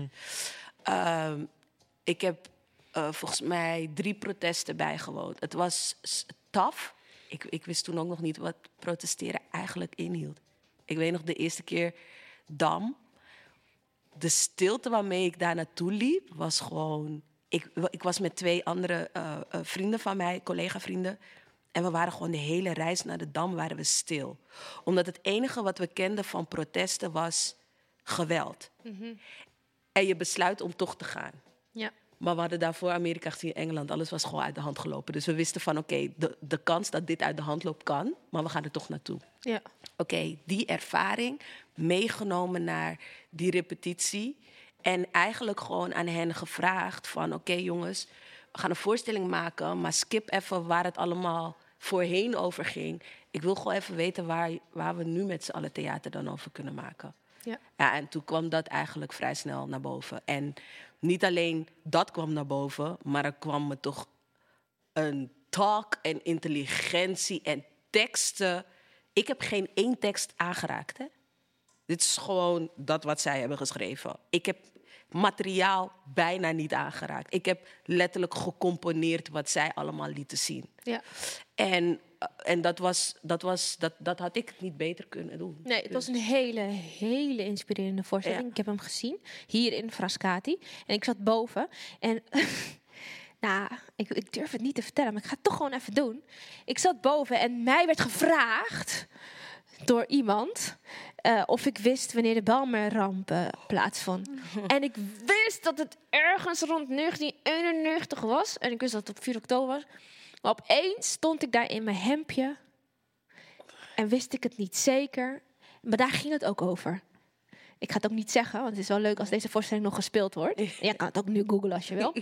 Ehm, ik heb eh, volgens mij drie protesten bijgewoond. Het was tough. Ik, ik wist toen ook nog niet wat protesteren eigenlijk inhield. Ik weet nog de eerste keer Dam. De stilte waarmee ik daar naartoe liep was gewoon. Ik, ik was met twee andere eh, eh, vrienden van mij, collega-vrienden. En we waren gewoon de hele reis naar de Dam waren we stil. Omdat het enige wat we kenden van protesten was geweld. En je besluit om toch te gaan. Ja. Maar we hadden daarvoor Amerika gezien, Engeland. Alles was gewoon uit de hand gelopen. Dus we wisten van, oké, de, de kans dat dit uit de hand loopt kan. Maar we gaan er toch naartoe. Ja. Oké, die ervaring meegenomen naar die repetitie. En eigenlijk gewoon aan hen gevraagd van... oké jongens, we gaan een voorstelling maken... maar skip even waar het allemaal voorheen over ging. Ik wil gewoon even weten waar, waar we nu met z'n allen theater dan over kunnen maken. Ja. Ja, en toen kwam dat eigenlijk vrij snel naar boven. En niet alleen dat kwam naar boven, maar er kwam me toch een talk en intelligentie en teksten. Ik heb geen één tekst aangeraakt. Hè? Dit is gewoon dat wat zij hebben geschreven. Ik heb materiaal bijna niet aangeraakt. Ik heb letterlijk gecomponeerd wat zij allemaal lieten zien. Ja. En, en dat, was, dat, was, dat, dat had ik niet beter kunnen doen. Nee, het was een hele, hele inspirerende voorstelling. Ja. Ik heb hem gezien, hier in Frascati. En ik zat boven. En (laughs) nou, ik, ik durf het niet te vertellen, maar ik ga het toch gewoon even doen. Ik zat boven en mij werd gevraagd door iemand eh, of ik wist wanneer de Belmer-ramp plaatsvond. (laughs) en ik wist dat het ergens rond 1991 was. En ik wist dat het op 4 oktober was. Maar opeens stond ik daar in mijn hemdje en wist ik het niet zeker. Maar daar ging het ook over. Ik ga het ook niet zeggen, want het is wel leuk als deze voorstelling nog gespeeld wordt. (laughs) En jij kan het ook nu googlen als je wil.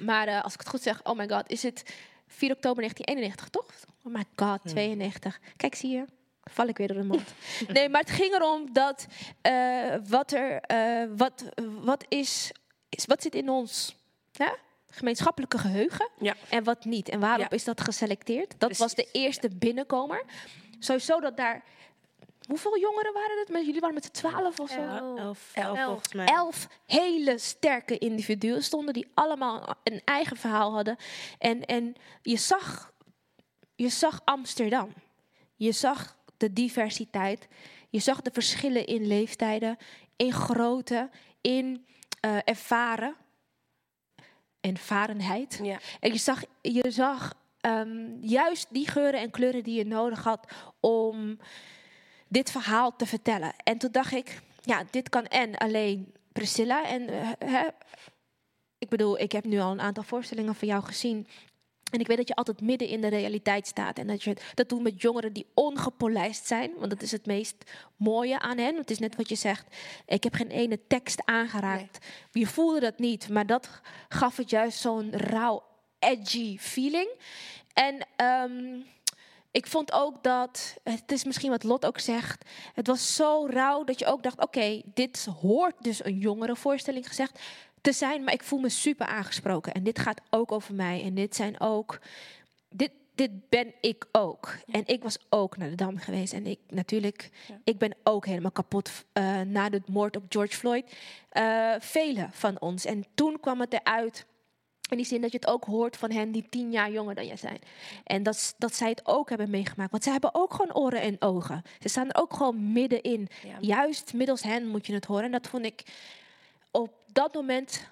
Maar eh, als ik het goed zeg, oh my god, is het 4 oktober 1991, toch? Oh my god, 92. Kijk, zie je? Val ik weer door de mond. (laughs) nee, maar het ging erom dat eh, wat er, eh, wat, wat is, is, wat zit in ons hè? Gemeenschappelijke geheugen en wat niet. En waarop Ja. is dat geselecteerd? Dat was de eerste binnenkomer. Sowieso dat daar. Hoeveel jongeren waren het? Met jullie waren met z'n twaalf of zo? Elf, elf, volgens mij. Elf hele sterke individuen stonden die allemaal een eigen verhaal hadden. En, en je, zag, je zag Amsterdam. Je zag de diversiteit. Je zag de verschillen in leeftijden, in grootte, in eh, ervaren. Ervarenheid. En je zag, je zag ehm, juist die geuren en kleuren die je nodig had om dit verhaal te vertellen. En toen dacht ik, ja, dit kan en alleen Priscilla. En eh, hè, ik bedoel, ik heb nu al een aantal voorstellingen van jou gezien. En ik weet dat je altijd midden in de realiteit staat. En dat je dat doet met jongeren die ongepolijst zijn. Want dat is het meest mooie aan hen. Het is net wat je zegt. Ik heb geen ene tekst aangeraakt. Je voelde dat niet. Maar dat gaf het juist zo'n rauw, edgy feeling. En ehm, ik vond ook dat, het is misschien wat Lot ook zegt, het was zo rauw dat je ook dacht, oké, dit hoort dus een jongere voorstelling gezegd te zijn, maar ik voel me super aangesproken. En dit gaat ook over mij. En dit zijn ook, dit, dit ben ik ook. En ik was ook naar de Dam geweest. En ik natuurlijk, ik ben ook helemaal kapot eh, na de moord op George Floyd. Eh Velen van ons. En toen kwam het eruit In die zin dat je het ook hoort van hen die tien jaar jonger dan jij zijn. En dat, dat zij het ook hebben meegemaakt. Want zij hebben ook gewoon oren en ogen. Ze staan er ook gewoon middenin. Juist middels hen moet je het horen. En dat vond ik op dat moment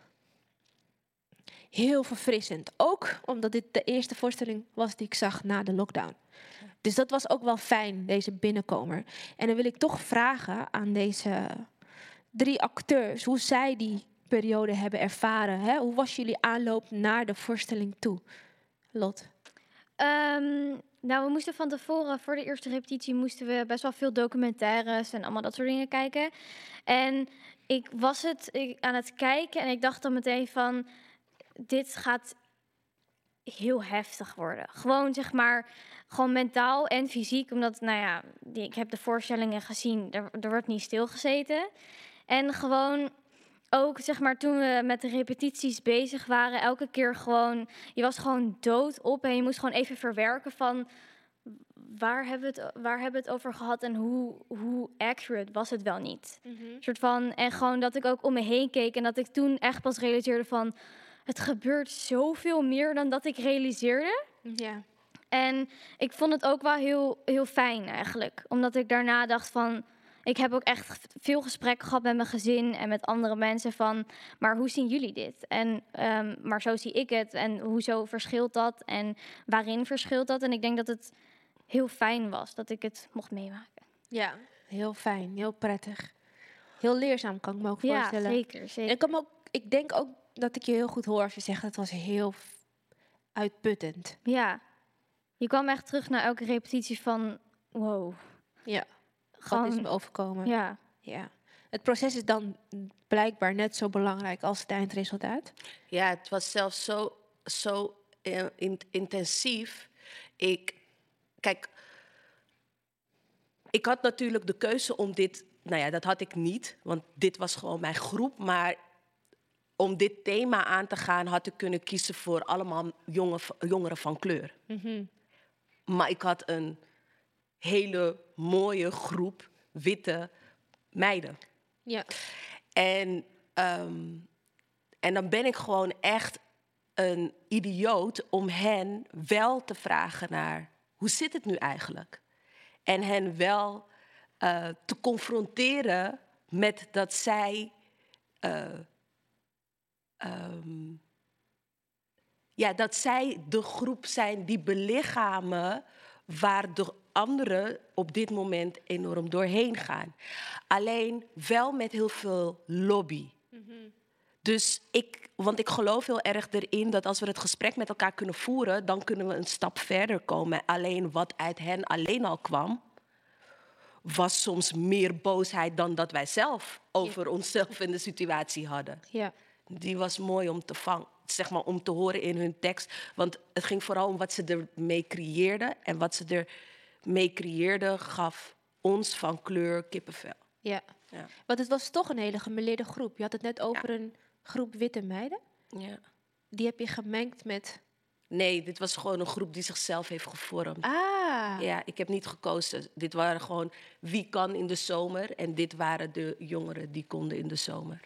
heel verfrissend. Ook omdat dit de eerste voorstelling was die ik zag na de lockdown. Dus dat was ook wel fijn, deze binnenkomer. En dan wil ik toch vragen aan deze drie acteurs hoe zij die periode hebben ervaren. Hè? Hoe was jullie aanloop naar de voorstelling toe? Lot. Ehm, nou, we moesten van tevoren, voor de eerste repetitie, moesten we best wel veel documentaires en allemaal dat soort dingen kijken. En ik was het ik, aan het kijken en ik dacht dan meteen van, dit gaat heel heftig worden. Gewoon zeg maar, gewoon mentaal en fysiek, omdat, nou ja, ik heb de voorstellingen gezien, er, er wordt niet stilgezeten. En gewoon ook zeg maar toen we met de repetities bezig waren, elke keer gewoon, je was gewoon dood op en je moest gewoon even verwerken van waar hebben we het, waar hebben het over gehad en hoe, hoe accurate was het wel niet. soort van, en gewoon dat ik ook om me heen keek en dat ik toen echt pas realiseerde van het gebeurt zoveel meer dan dat ik realiseerde. Ja. En ik vond het ook wel heel, heel fijn eigenlijk. Omdat ik daarna dacht van... Ik heb ook echt veel gesprekken gehad met mijn gezin en met andere mensen van... Maar hoe zien jullie dit? En, ehm, maar zo zie ik het. En hoezo verschilt dat? En waarin verschilt dat? En ik denk dat het heel fijn was dat ik het mocht meemaken. Ja, heel fijn, heel prettig. Heel leerzaam kan ik me ook Ja, voorstellen. zeker, zeker. En ik, kan ook, ik denk ook dat ik je heel goed hoor als je zegt dat het was heel uitputtend. Ja. Je kwam echt terug naar elke repetitie van... Wow. Ja. Gewoon- Wat is me overkomen? Ja. ja. Het proces is dan blijkbaar net zo belangrijk als het eindresultaat. Ja, het was zelfs zo, zo in- intensief. Ik, kijk, ik had natuurlijk de keuze om dit, nou ja, dat had ik niet, want dit was gewoon mijn groep. Maar om dit thema aan te gaan, had ik kunnen kiezen voor allemaal jonge, jongeren van kleur. Maar ik had een hele mooie groep witte meiden. Ja. En, ehm, en dan ben ik gewoon echt een idioot om hen wel te vragen naar hoe zit het nu eigenlijk? En hen wel eh, te confronteren met dat zij. eh, ehm, ja, dat zij de groep zijn die belichamen waar de anderen op dit moment enorm doorheen gaan. Alleen wel met heel veel lobby. Dus ik, want ik geloof heel erg erin dat als we het gesprek met elkaar kunnen voeren, dan kunnen we een stap verder komen. Alleen wat uit hen alleen al kwam, was soms meer boosheid dan dat wij zelf over onszelf en de situatie hadden. Ja. Die was mooi om te vangen, zeg maar, om te horen in hun tekst. Want het ging vooral om wat ze ermee creëerden. En wat ze ermee creëerden gaf ons van kleur kippenvel. Ja. Ja. Want het was toch een hele gemeleerde groep. Je had het net over een groep witte meiden. Ja. Die heb je gemengd met... Nee, dit was gewoon een groep die zichzelf heeft gevormd. Ah. Ja, ik heb niet gekozen. Dit waren gewoon wie kan in de zomer. En dit waren de jongeren die konden in de zomer.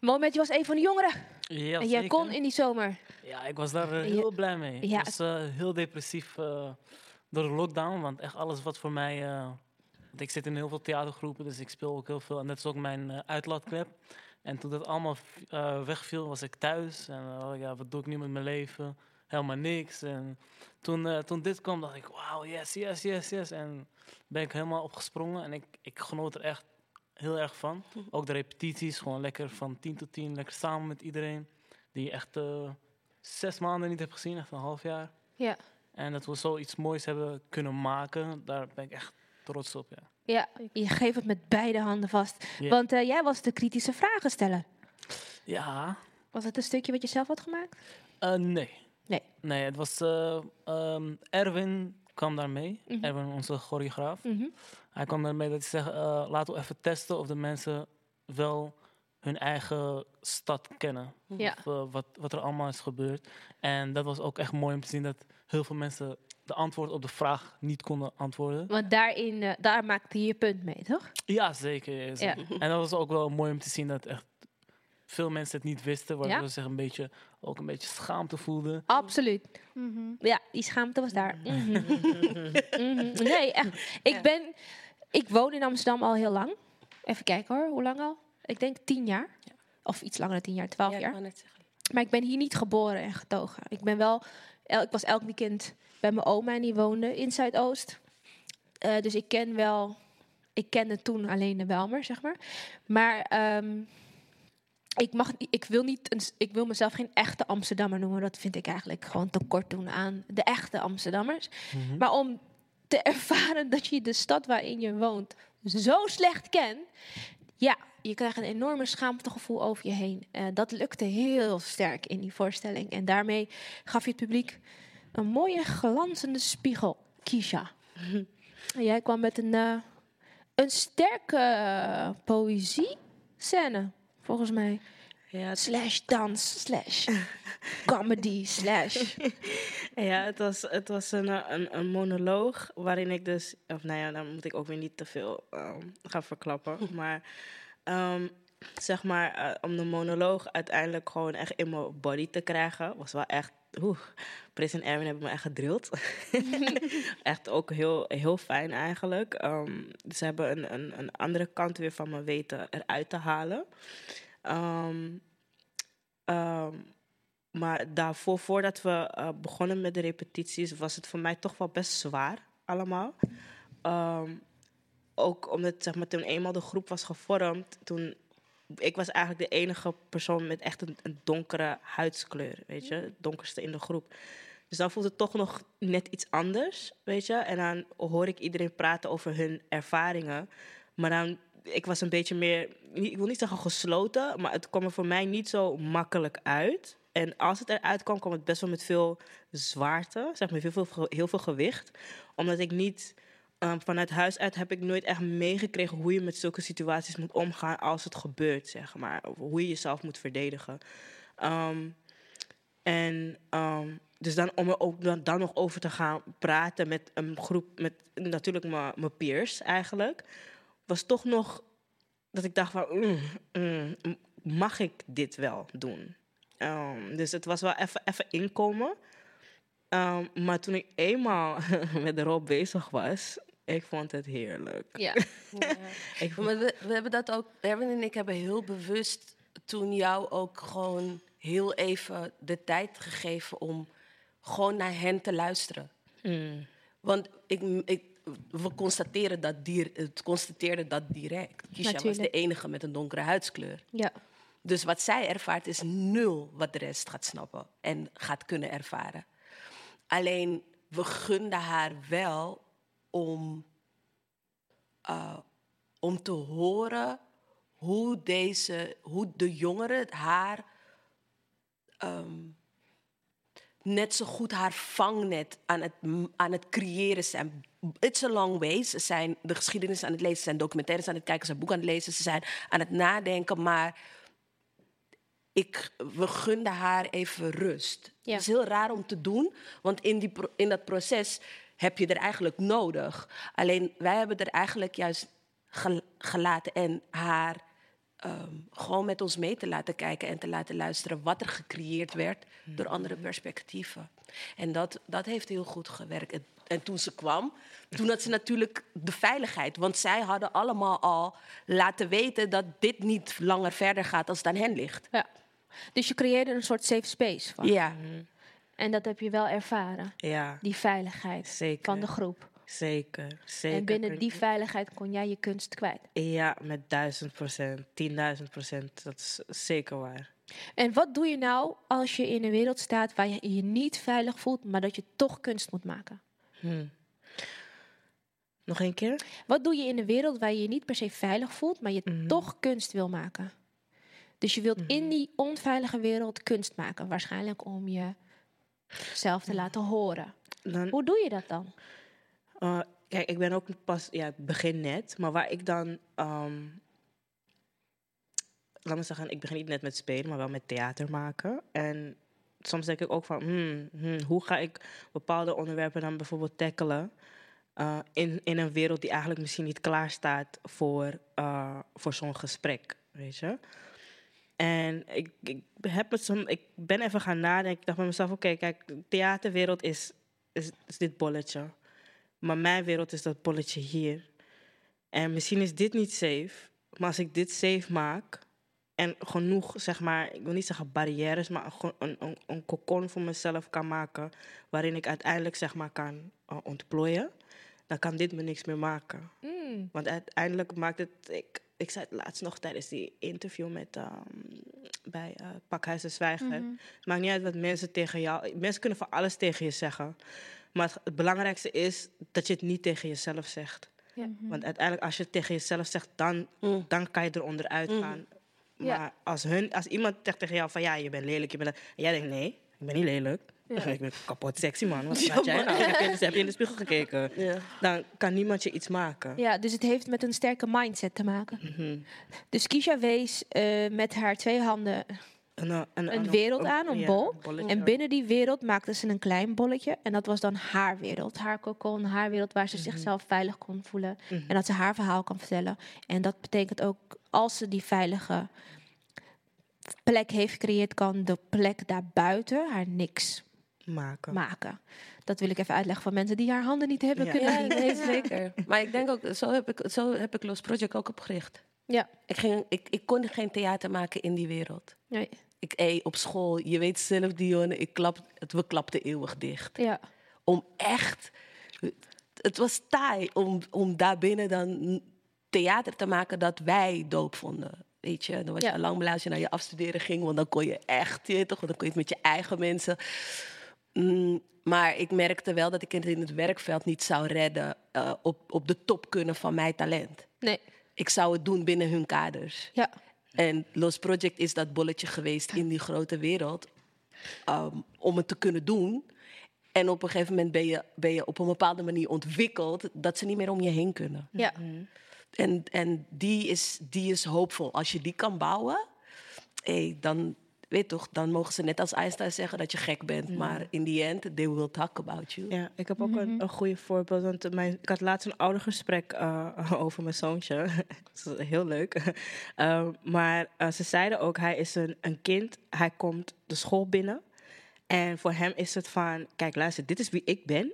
Moment, je was een van de jongeren. Ja, en jij zeker. kon in die zomer. Ja, ik was daar eh, heel blij mee. Ja. Ik was eh, heel depressief eh, door de lockdown. Want echt alles wat voor mij... eh, want ik zit in heel veel theatergroepen, dus ik speel ook heel veel. En dat is ook mijn uitlaatklep. En toen dat allemaal eh, wegviel, was ik thuis. En eh, ja, wat doe ik nu met mijn leven? Helemaal niks. En toen, eh, toen dit kwam, dacht ik, wauw, yes, yes, yes, yes. En ben ik helemaal opgesprongen. En ik, ik genoot er echt heel erg van. Ook de repetities, gewoon lekker van 10 tot 10. Lekker samen met iedereen. Die je echt eh, zes maanden niet heb gezien, echt een half jaar. Ja. En dat we zoiets moois hebben kunnen maken, daar ben ik echt trots op. Ja. Ja, je geeft het met beide handen vast. Ja. Want eh, jij was de kritische vragen stellen. Ja, Was het een stukje wat je zelf had gemaakt? eh, nee. Nee. Nee, het was eh, ehm, Erwin kwam daar mee. Mhm. Erwin, onze choreograaf. Mhm. Hij kwam daarmee dat hij zegt, eh, laten we even testen of de mensen wel hun eigen stad kennen. Ja. Of wat, wat er allemaal is gebeurd. En dat was ook echt mooi om te zien dat heel veel mensen de antwoord op de vraag niet konden antwoorden. Want daarin, eh, daar maakte je je punt mee, toch? Ja, zeker. ja, zeker. En dat was ook wel mooi om te zien dat echt veel mensen het niet wisten, waardoor Ja. ze zich een beetje, ook een beetje schaamte voelden. Absoluut. Ja, die schaamte was daar. Mhm. Mhm. Nee, echt. Ik ben... Ik woon in Amsterdam al heel lang. Even kijken hoor, hoe lang al? Ik denk tien jaar. Of iets langer dan tien jaar, twaalf Ja, jaar. Maar ik ben hier niet geboren en getogen. Ik ben wel... el- Ik was elk weekend bij mijn oma en die woonde in Zuidoost. Eh, dus ik ken wel... Ik kende toen alleen de Welmer, zeg maar. Maar ehm, ik, mag, ik, wil niet een, ik wil mezelf geen echte Amsterdammer noemen. Dat vind ik eigenlijk gewoon tekort doen aan de echte Amsterdammers. Mhm. Maar om te (laughs) ervaren dat je de stad waarin je woont zo slecht kent. Ja, je krijgt een enorme schaamtegevoel over je heen. Eh, dat lukte heel sterk in die voorstelling. En daarmee gaf je het publiek een mooie glanzende spiegel. Kisha. Jij kwam met een, eh, een sterke uh, poëzie-scène, volgens mij. Slash dans, slash (laughs) comedy, slash... (laughs) Ja, het was, het was een, eh, een, een monoloog waarin ik dus... Of nou ja, dan moet ik ook weer niet te veel ehm, gaan verklappen. (laughs) Maar ehm, zeg maar, eh, om de monoloog uiteindelijk gewoon echt in mijn body te krijgen... was wel echt... Oeh, Pris en Erwin hebben me echt gedrild. (laughs) echt ook heel, heel fijn eigenlijk. Ehm, ze hebben een, een, een andere kant weer van me weten eruit te halen. Ehm, ehm, maar daarvoor, voordat we eh, begonnen met de repetities, was het voor mij toch wel best zwaar allemaal. Ook omdat zeg maar, toen eenmaal de groep was gevormd, toen ik was eigenlijk de enige persoon met echt een, een donkere huidskleur, weet je, het donkerste in de groep. Dus dan voelt het toch nog net iets anders, weet je. En dan hoor ik iedereen praten over hun ervaringen. Maar dan, ik was een beetje meer, ik wil niet zeggen gesloten, maar het kwam er voor mij niet zo makkelijk uit. En als het eruit kwam, kwam het best wel met veel zwaarte, zeg maar, heel veel, heel veel gewicht. Omdat ik niet, um, vanuit huis uit heb ik nooit echt meegekregen hoe je met zulke situaties moet omgaan als het gebeurt, zeg maar. Of hoe je jezelf moet verdedigen. Um, en um, dus dan om er ook dan, dan nog over te gaan praten met een groep, met natuurlijk mijn peers eigenlijk, was toch nog dat ik dacht van, mm, mm, mag ik dit wel doen? Dus het was wel even inkomen. Maar toen ik eenmaal (laughs) met de rol bezig was, ik vond het heerlijk. (laughs) Ja. ik maar we, we hebben dat ook, Erwin en ik hebben heel bewust toen jou ook gewoon heel even de tijd gegeven om gewoon naar hen te luisteren. Mm. Want ik, ik, we constateren dat, dier, het constateerde dat direct. Kisha was de enige met een donkere huidskleur. Ja. Dus wat zij ervaart is nul wat de rest gaat snappen en gaat kunnen ervaren. Alleen we gunden haar wel om, uh, om te horen hoe, deze, hoe de jongeren haar um, net zo goed haar vangnet aan het, aan het creëren zijn. It's a long way. Ze zijn de geschiedenis aan het lezen, ze zijn documentaires aan het kijken, ze zijn boeken aan het lezen, ze zijn aan het nadenken, maar ik, we gunden haar even rust. Ja. Het is heel raar om te doen, want in, die, in dat proces heb je er eigenlijk nodig. Alleen wij hebben er eigenlijk juist gel- gelaten en haar ehm, gewoon met ons mee te laten kijken en te laten luisteren wat er gecreëerd werd door andere perspectieven. En dat, dat heeft heel goed gewerkt. En, en toen ze kwam, toen had ze natuurlijk de veiligheid. Want zij hadden allemaal al laten weten dat dit niet langer verder gaat als het aan hen ligt. Ja. Dus je creëerde een soort safe space van. Ja. En dat heb je wel ervaren. Ja. Die veiligheid Zeker. van de groep. Zeker, zeker. En binnen die veiligheid kon jij je kunst kwijt. Ja, met duizend procent, tienduizend procent. Dat is zeker waar. En wat doe je nou als je in een wereld staat waar je je niet veilig voelt, maar dat je toch kunst moet maken? Hmm. Nog een keer? Wat doe je in een wereld waar je je niet per se veilig voelt, maar je Mhm. toch kunst wil maken? Dus je wilt in die onveilige wereld kunst maken, waarschijnlijk om jezelf te laten horen. Dan, Hoe doe je dat dan? Uh, kijk, ik ben ook pas, ja, ik begin net, maar waar ik dan, um, laat me zeggen, ik begin niet net met spelen, maar wel met theater maken. En soms denk ik ook van, hmm, hmm, hoe ga ik bepaalde onderwerpen dan bijvoorbeeld tackelen uh, in, in een wereld die eigenlijk misschien niet klaar staat voor, uh, voor zo'n gesprek, weet je? En ik, ik, heb me som, ik ben even gaan nadenken. Ik dacht bij mezelf, oké, kijk, de theaterwereld is, is, is dit bolletje. Maar mijn wereld is dat bolletje hier. En misschien is dit niet safe. Maar als ik dit safe maak... en genoeg, zeg maar, ik wil niet zeggen barrières... maar een, een, een cocon voor mezelf kan maken... waarin ik uiteindelijk, zeg maar, kan uh, ontplooien... dan kan dit me niks meer maken. Mm. Want uiteindelijk maakt het... Ik, ik zei het laatst nog tijdens die interview met, ehm, bij uh, Pakhuis de Zwijger. Mhm. Het maakt niet uit wat mensen tegen jou... Mensen kunnen van alles tegen je zeggen. Maar het, het belangrijkste is dat je het niet tegen jezelf zegt. Ja. Want uiteindelijk, als je het tegen jezelf zegt, dan, dan kan je eronder uitgaan. Mm. Ja. Maar als, hun, als iemand zegt tegen jou van ja, je bent lelijk, je bent en jij denkt nee, ik ben niet lelijk. Ja. Ik ben kapot sexy man. Wat (laughs) praat jij nou? Heb je, heb je in de spiegel gekeken? Dan kan niemand je iets maken. Ja, dus het heeft met een sterke mindset te maken. Mhm. Dus Kisha wees eh, met haar twee handen Een, eh, een, een wereld aan, een bol. En binnen die wereld maakte ze een klein bolletje. En dat was dan haar wereld. Haar cocon, haar wereld waar ze zichzelf veilig kon voelen. Mhm. En dat ze haar verhaal kan vertellen. En dat betekent ook, als ze die veilige plek heeft gecreëerd, kan de plek daarbuiten haar niks maken. maken. Dat wil ik even uitleggen voor mensen die haar handen niet hebben Ja, kunnen nee, zeker. Maar ik denk ook, zo heb ik, zo heb ik Los Project ook opgericht. Ja. Ik, ging, ik, ik kon geen theater maken in die wereld. Nee. Ik, ey, op school, je weet zelf, Dionne, ik klap, het, we klapten eeuwig dicht. Ja. Om echt... Het was taai om, om daarbinnen dan theater te maken dat wij doop vonden. Weet je, dan was je Ja. al lang blij als je naar je afstuderen ging, want dan kon je echt, je toch, dan kon je het met je eigen mensen. Mm, maar ik merkte wel dat ik het in het werkveld niet zou redden eh, op, op de top kunnen van mijn talent. Nee. Ik zou het doen binnen hun kaders. Ja. En Los Project is dat bolletje geweest in die grote wereld um, om het te kunnen doen. En op een gegeven moment ben je, ben je op een bepaalde manier ontwikkeld dat ze niet meer om je heen kunnen. Ja. En, en die, is, die is hoopvol. Als je die kan bouwen, hey, dan, weet toch, dan mogen ze net als Einstein zeggen dat je gek bent. Maar in the end, they will talk about you. Ja, ik heb ook een, een goede voorbeeld. Want mijn, ik had laatst een oudergesprek eh (laughs) over mijn zoontje. (laughs) dat is heel leuk. (laughs) Eh, maar eh, ze zeiden ook, hij is een, een kind. Hij komt de school binnen. En voor hem is het van, kijk luister, dit is wie ik ben.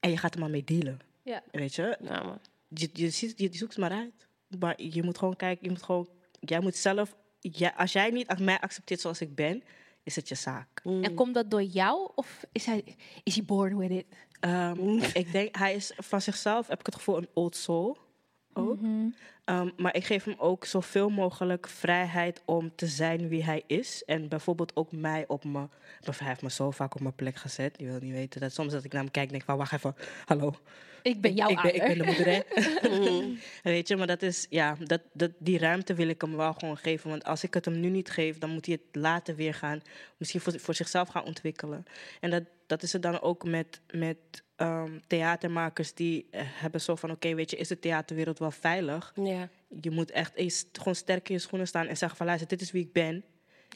En je gaat er maar mee dealen. Ja. Weet je? Ja, man. Je, je, ziet, je zoekt het maar uit. Maar je moet gewoon kijken, je moet gewoon... Jij moet zelf... Ja, als jij niet mij accepteert zoals ik ben, is het je zaak. En komt dat door jou of is hij, is hij born with it? Ehm, ik denk, hij is van zichzelf, heb ik het gevoel, een old soul. Ook. Ehm, maar ik geef hem ook zoveel mogelijk vrijheid om te zijn wie hij is. En bijvoorbeeld ook mij op mijn... Hij heeft me zo vaak op mijn plek gezet. Je wil niet weten dat soms dat ik naar hem kijk denk van... Wacht even, hallo. Ik ben jouw ik, ben, ik ben de moeder, hè? (laughs) (laughs) Weet je, maar dat is... Ja, dat, dat, die ruimte wil ik hem wel gewoon geven. Want als ik het hem nu niet geef, dan moet hij het later weer gaan... Misschien voor, voor zichzelf gaan ontwikkelen. En dat, dat is het dan ook met... met ehm, theatermakers die eh, hebben zo van... Oké, weet je, is de theaterwereld wel veilig? Ja. Je moet echt eens gewoon sterk in je schoenen staan en zeggen van... Luister, dit is wie ik ben.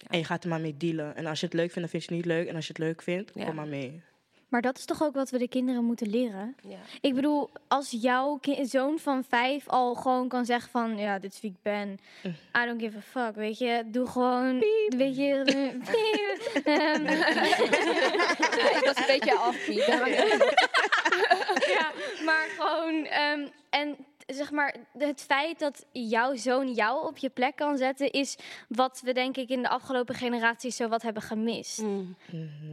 En je gaat er maar mee dealen. En als je het leuk vindt, dan vind je het niet leuk. En als je het leuk vindt, Ja. kom maar mee. Maar dat is toch ook wat we de kinderen moeten leren? Ja. Ik bedoel, als jouw zoon van vijf al gewoon kan zeggen van... Ja, dit is wie ik ben. I don't give a fuck, weet je. Doe gewoon... Weet je... (laughs) piep. Ik was een beetje afpiep. ja, maar gewoon... ehm, en zeg maar, het feit dat jouw zoon jou op je plek kan zetten... is wat we denk ik in de afgelopen generaties zo wat hebben gemist.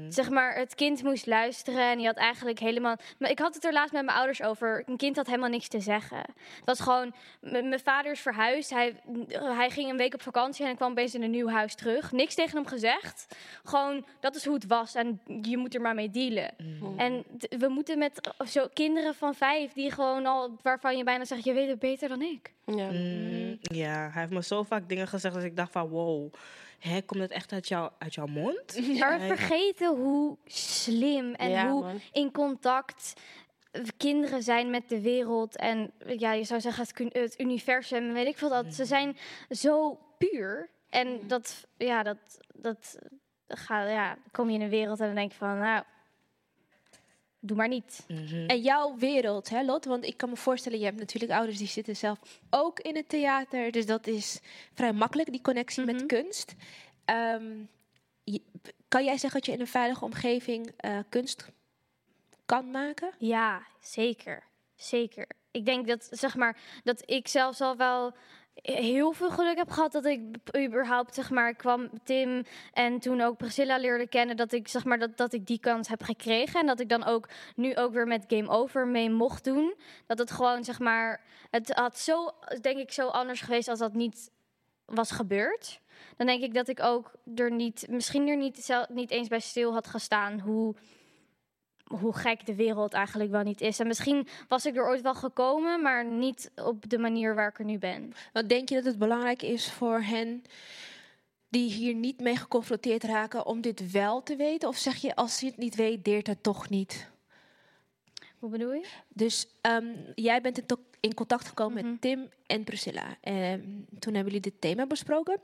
Zeg maar, het kind moest luisteren en die had eigenlijk helemaal... Maar ik had het er laatst met mijn ouders over. Een kind had helemaal niks te zeggen. Het was gewoon... m- Mijn vader is verhuisd. Hij, hij ging een week op vakantie en hij kwam opeens in een nieuw huis terug. Niks tegen hem gezegd. Gewoon, dat is hoe het was en je moet er maar mee dealen. En d- we moeten met zo kinderen van vijf... die gewoon al... waarvan je bijna zegt, je weet het beter dan ik. Ja. Mm, ja, hij heeft me zo vaak dingen gezegd dat ik dacht van... Wow, hè, komt het echt uit, jou, uit jouw mond? Maar we Hij- vergeten hoe slim en Ja, hoe man. in contact kinderen zijn met de wereld. En ja, je zou zeggen het, het universum, weet ik veel dat. Ze zijn zo puur. En dat, ja, dat, dat gaat, ja, kom je in een wereld en dan denk je van, nou, doe maar niet. En jouw wereld, hè, Lot? Want ik kan me voorstellen, je hebt natuurlijk ouders die zitten zelf ook in het theater. Dus dat is vrij makkelijk, die connectie met kunst. Ehm, je- kan jij zeggen dat je in een veilige omgeving eh, kunst kan maken? Ja, zeker. Zeker. Ik denk dat, zeg maar, dat ik zelfs al wel heel veel geluk heb gehad dat ik überhaupt, zeg maar, kwam Tim en toen ook Priscilla leerde kennen, dat ik, zeg maar, dat, dat ik die kans heb gekregen. En dat ik dan ook nu ook weer met Game Over mee mocht doen. Dat het gewoon, zeg maar, het had zo, denk ik, zo anders geweest als dat niet was gebeurd. Dan denk ik dat ik ook er niet, misschien er niet, niet eens bij stil had gestaan hoe hoe gek de wereld eigenlijk wel niet is. En misschien was ik er ooit wel gekomen, maar niet op de manier waar ik er nu ben. Wat denk je dat het belangrijk is voor hen die hier niet mee geconfronteerd raken om dit wel te weten? Of zeg je, als je het niet weet, deert het toch niet? Hoe bedoel je? Dus ehm, jij bent in, in contact gekomen met Tim en Priscilla. En toen hebben jullie dit thema besproken.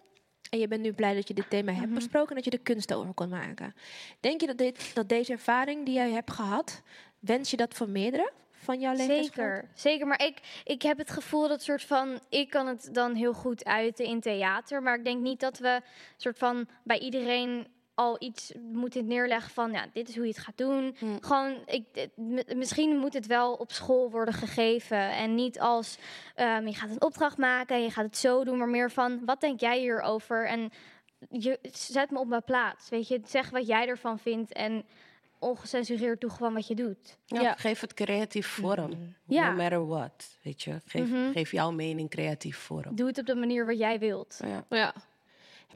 En je bent nu blij dat je dit thema hebt besproken en dat je er kunst over kon maken. Denk je dat, dit, dat deze ervaring die jij hebt gehad, wens je dat voor meerdere van jouw leeftijdsgenoten? Zeker, zeker. Maar ik, ik heb het gevoel dat soort van... Ik kan het dan heel goed uiten in theater. Maar ik denk niet dat we soort van bij iedereen al iets moeten neerleggen van... Ja, dit is hoe je het gaat doen. Gewoon, ik, het- misschien moet het wel op school worden gegeven. En niet als ehm, je gaat een opdracht maken en je gaat het zo doen. Maar meer van, wat denk jij hierover? En je, zet me op mijn plaats. Weet je, zeg wat jij ervan vindt. En ongecensureerd doe gewoon wat je doet. Ja, Geef het creatief vorm. Ja. No matter what, weet je. Geef, Mhm. geef jouw mening creatief vorm. Doe het op de manier wat jij wilt. Ja. Ja.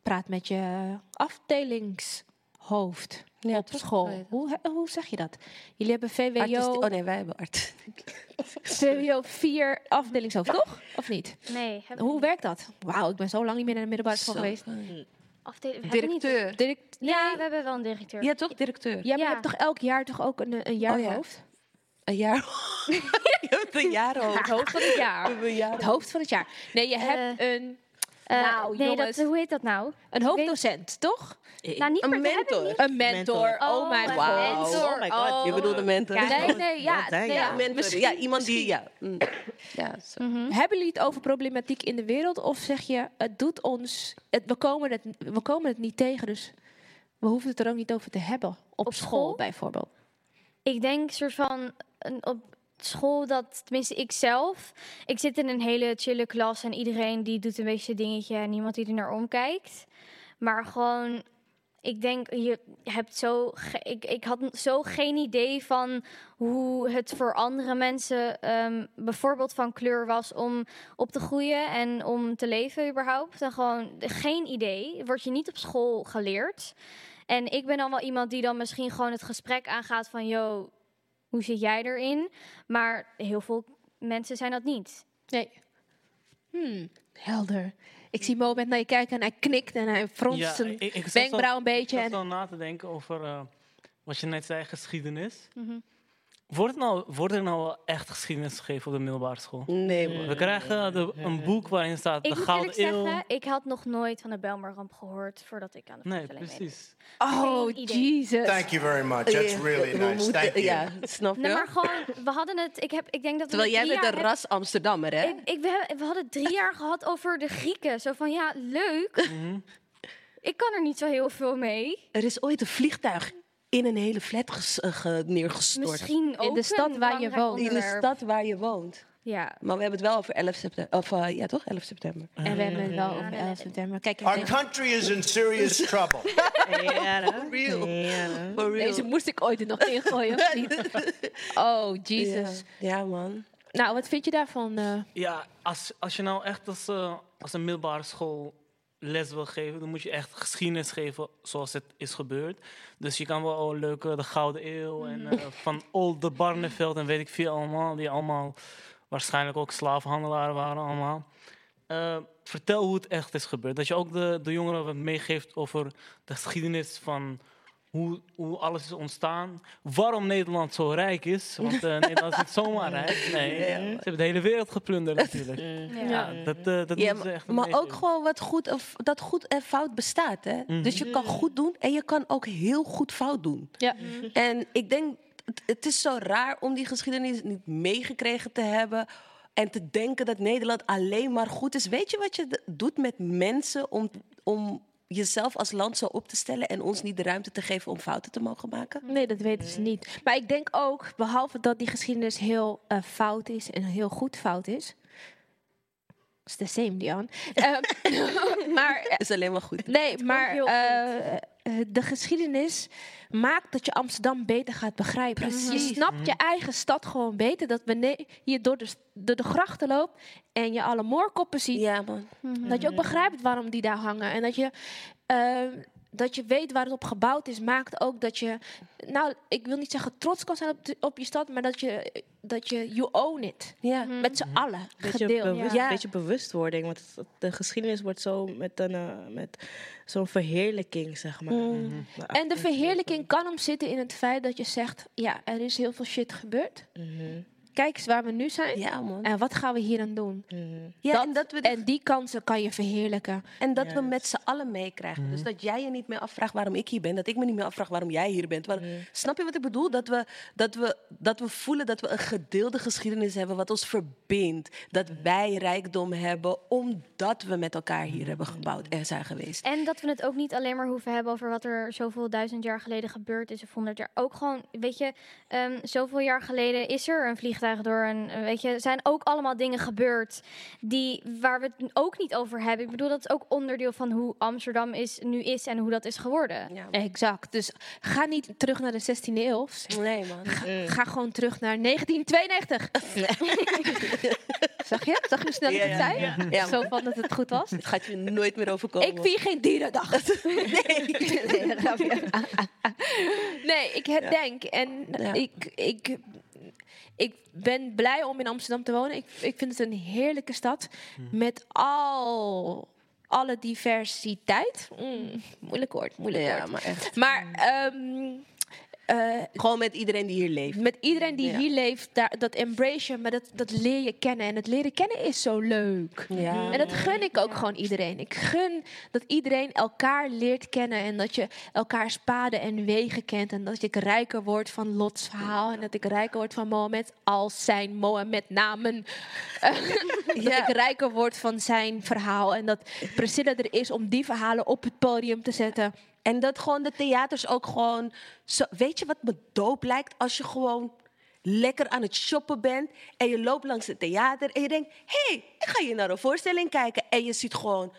Praat met je afdelingshoofd op school. Hoe, he- hoe zeg je dat? Jullie hebben VWO... Artisti- oh nee, wij hebben art. (laughs) VWO 4 afdelingshoofd, toch? Of niet? Nee. Hoe werkt dat? Wauw, ik ben zo lang niet meer naar de middelbare school geweest. Afdeling, hebben niet- Directeur. Direct, Ja, we hebben wel een directeur. Ja, toch? Directeur. Ja, maar je hebt toch elk jaar toch ook een, een jaarhoofd? Een jaar. (laughs) (laughs) je hebt een jaarhoofd. Het hoofd van het jaar. Het hoofd van het jaar. Nee, je hebt een... Eh, nou, nee, jongens. dat, hoe heet dat nou? Een hoofddocent, toch? Nou, niet een mentor. niet. Een mentor. Oh, Oh, mijn een god. mentor. Oh my god. Je bedoelt een mentor. Ja, nee, nee, ja. Nee, ja, ja. mentor. Misschien- ja, iemand die... Ja, mm. ja zo. Hebben jullie het over problematiek in de wereld? Of zeg je, het doet ons... Het, we, komen het, we komen het niet tegen, dus we hoeven het er ook niet over te hebben. Op, school, school? bijvoorbeeld. Ik denk soort van een, op school dat, tenminste ik zelf, ik zit in een hele chille klas en iedereen die doet een beetje dingetje en niemand die er naar omkijkt. Maar gewoon, ik denk, je hebt zo, ik, ik had zo geen idee van hoe het voor andere mensen, ehm, bijvoorbeeld van kleur was om op te groeien en om te leven überhaupt. En gewoon geen idee, wordt je niet op school geleerd. En ik ben dan wel iemand die dan misschien gewoon het gesprek aangaat van, yo, hoe zit jij erin? Maar heel veel mensen zijn dat niet. Nee. Hmm, helder. Ik zie Mo met naar je kijken en hij knikt en hij fronst Ja, zijn ik- ik zat wenkbrauw een beetje. Ik En... zat zo na te denken over eh, wat je net zei, geschiedenis. Mhm. Wordt, het nou, wordt er nou wel echt geschiedenis gegeven op de middelbare school? Nee, man. We krijgen de, een boek waarin staat Ik de moet Gouden eerlijk Eeuw. zeggen, ik had nog nooit van de Belmarramp gehoord voordat ik aan de Nee, precies. Oh. Jesus. Thank you very much. That's really nice. moeten- Thank you. Ja, snap je? Nee, maar gewoon, we hadden het, ik, heb, ik denk dat we Terwijl jij drie bent een heb- ras Amsterdammer, hè? Ik, ik, we, we hadden drie jaar gehad over de Grieken. Zo van, ja, leuk. Mhm. Ik kan er niet zo heel veel mee. Er is ooit een vliegtuig in een hele flat ges- eh, ge- neergestort. Misschien ook In de stad waar je woont. In de stad waar je woont. Ja. Maar we hebben het wel over 11 september. Of eh, ja, toch? 11 september. En we hebben het wel over 11 september. Kijk, ik Our denk- country is in serious (laughs) trouble. Ja, real. For real. deze moest ik ooit er nog ingooien, of niet? (laughs) Oh, Jesus. Ja, ja, man. Nou, wat vind je daarvan? eh? Ja, als, als je nou echt als, eh, als een middelbare school les wil geven, dan moet je echt geschiedenis geven zoals het is gebeurd. Dus je kan wel oh, leuke de Gouden Eeuw en eh, van Olde Barneveld en weet ik veel allemaal, die allemaal waarschijnlijk ook slavenhandelaren waren allemaal. Eh, vertel hoe het echt is gebeurd. Dat je ook de, de jongeren wat meegeeft over de geschiedenis van hoe, hoe alles is ontstaan. Waarom Nederland zo rijk is. Want eh, Nederland is niet zomaar (laughs) rijk. Nee, ze hebben de hele wereld geplunderd natuurlijk. Ja, dat, eh, dat Ja, echt maar ook gewoon wat goed, of, dat goed en fout bestaat. Hè? Mhm. Dus je kan goed doen en je kan ook heel goed fout doen. Ja. En ik denk het, het is zo raar om die geschiedenis niet meegekregen te hebben. En te denken dat Nederland alleen maar goed is. Weet je wat je doet met mensen om, om jezelf als land zo op te stellen en ons niet de ruimte te geven om fouten te mogen maken? Nee, dat weten ze niet. Maar ik denk ook, behalve dat die geschiedenis heel eh, fout is en heel goed fout is. It's the same, Dion. Ehm, (laughs) maar is alleen maar goed. Nee, maar eh, eh, de geschiedenis maakt dat je Amsterdam beter gaat begrijpen. Je Precies. snapt je eigen stad gewoon beter. Dat wanneer je door de, door de grachten loopt en je alle moorkoppen ziet, Ja, man. dat je ook begrijpt waarom die daar hangen. En dat je, eh, dat je weet waar het op gebouwd is, maakt ook dat je, nou, ik wil niet zeggen trots kan zijn op, de- op je stad, maar dat je, dat je, you own it. Ja. Met z'n allen, beetje, gedeeld. bewust, Ja. beetje bewustwording. Want het- de geschiedenis wordt zo met, een, eh, met zo'n verheerlijking, zeg maar. Mm. En de verheerlijking kan hem zitten in het feit dat je zegt: ja, er is heel veel shit gebeurd. Mhm. Kijk eens waar we nu zijn. Ja, man. En wat gaan we hier aan doen? Ja, Dat- en, dat we en die kansen kan je verheerlijken. En dat we met z'n allen meekrijgen. Dus dat jij je niet meer afvraagt waarom ik hier ben. Dat ik me niet meer afvraag waarom jij hier bent. Waar- Snap je wat ik bedoel? Dat we, dat, we, dat we voelen dat we een gedeelde geschiedenis hebben wat ons verbindt. Dat wij rijkdom hebben omdat we met elkaar hier hebben gebouwd en zijn geweest. En dat we het ook niet alleen maar hoeven hebben over wat er zoveel duizend jaar geleden gebeurd is of honderd jaar. Ook gewoon, weet je, ehm, zoveel jaar geleden is er een vliegtuig door een, weet je, er zijn ook allemaal dingen gebeurd die waar we het ook niet over hebben. Ik bedoel, dat is ook onderdeel van hoe Amsterdam is, nu is en hoe dat is geworden. Exact. Dus ga niet terug naar de 16e eeuw. Nee, man. Ga, ga gewoon terug naar 1992. (laughs) Zag je? Zag je hoe snel ik het? Ja. Zo van dat het goed was. Het gaat je nooit meer overkomen. Ik vier geen dierendag. (laughs) nee. (laughs) nee, nee, ik herdenk. En Ja. ik, ik, ik ben blij om in Amsterdam te wonen. Ik, ik vind het een heerlijke stad. Met al alle diversiteit. Mm, moeilijk woord, moeilijk Ja, woord. maar echt. Maar ehm, eh, Gewoon met iedereen die hier leeft. met iedereen die Ja. hier leeft, daar, dat embrace je, maar dat, dat leer je kennen. En het leren kennen is zo leuk. Ja. En dat gun ik ook gewoon iedereen. Ik gun dat iedereen elkaar leert kennen en dat je elkaars paden en wegen kent. En dat ik rijker word van Lots verhaal en dat ik rijker word van Mohammed als zijn Mohammed-namen. (laughs) dat ik rijker word van zijn verhaal en dat Priscilla er is om die verhalen op het podium te zetten. En dat gewoon de theaters ook gewoon... Weet je wat me doop lijkt? Als je gewoon lekker aan het shoppen bent... en je loopt langs het theater en je denkt... hé, hey, ik ga hier naar een voorstelling kijken. En je ziet gewoon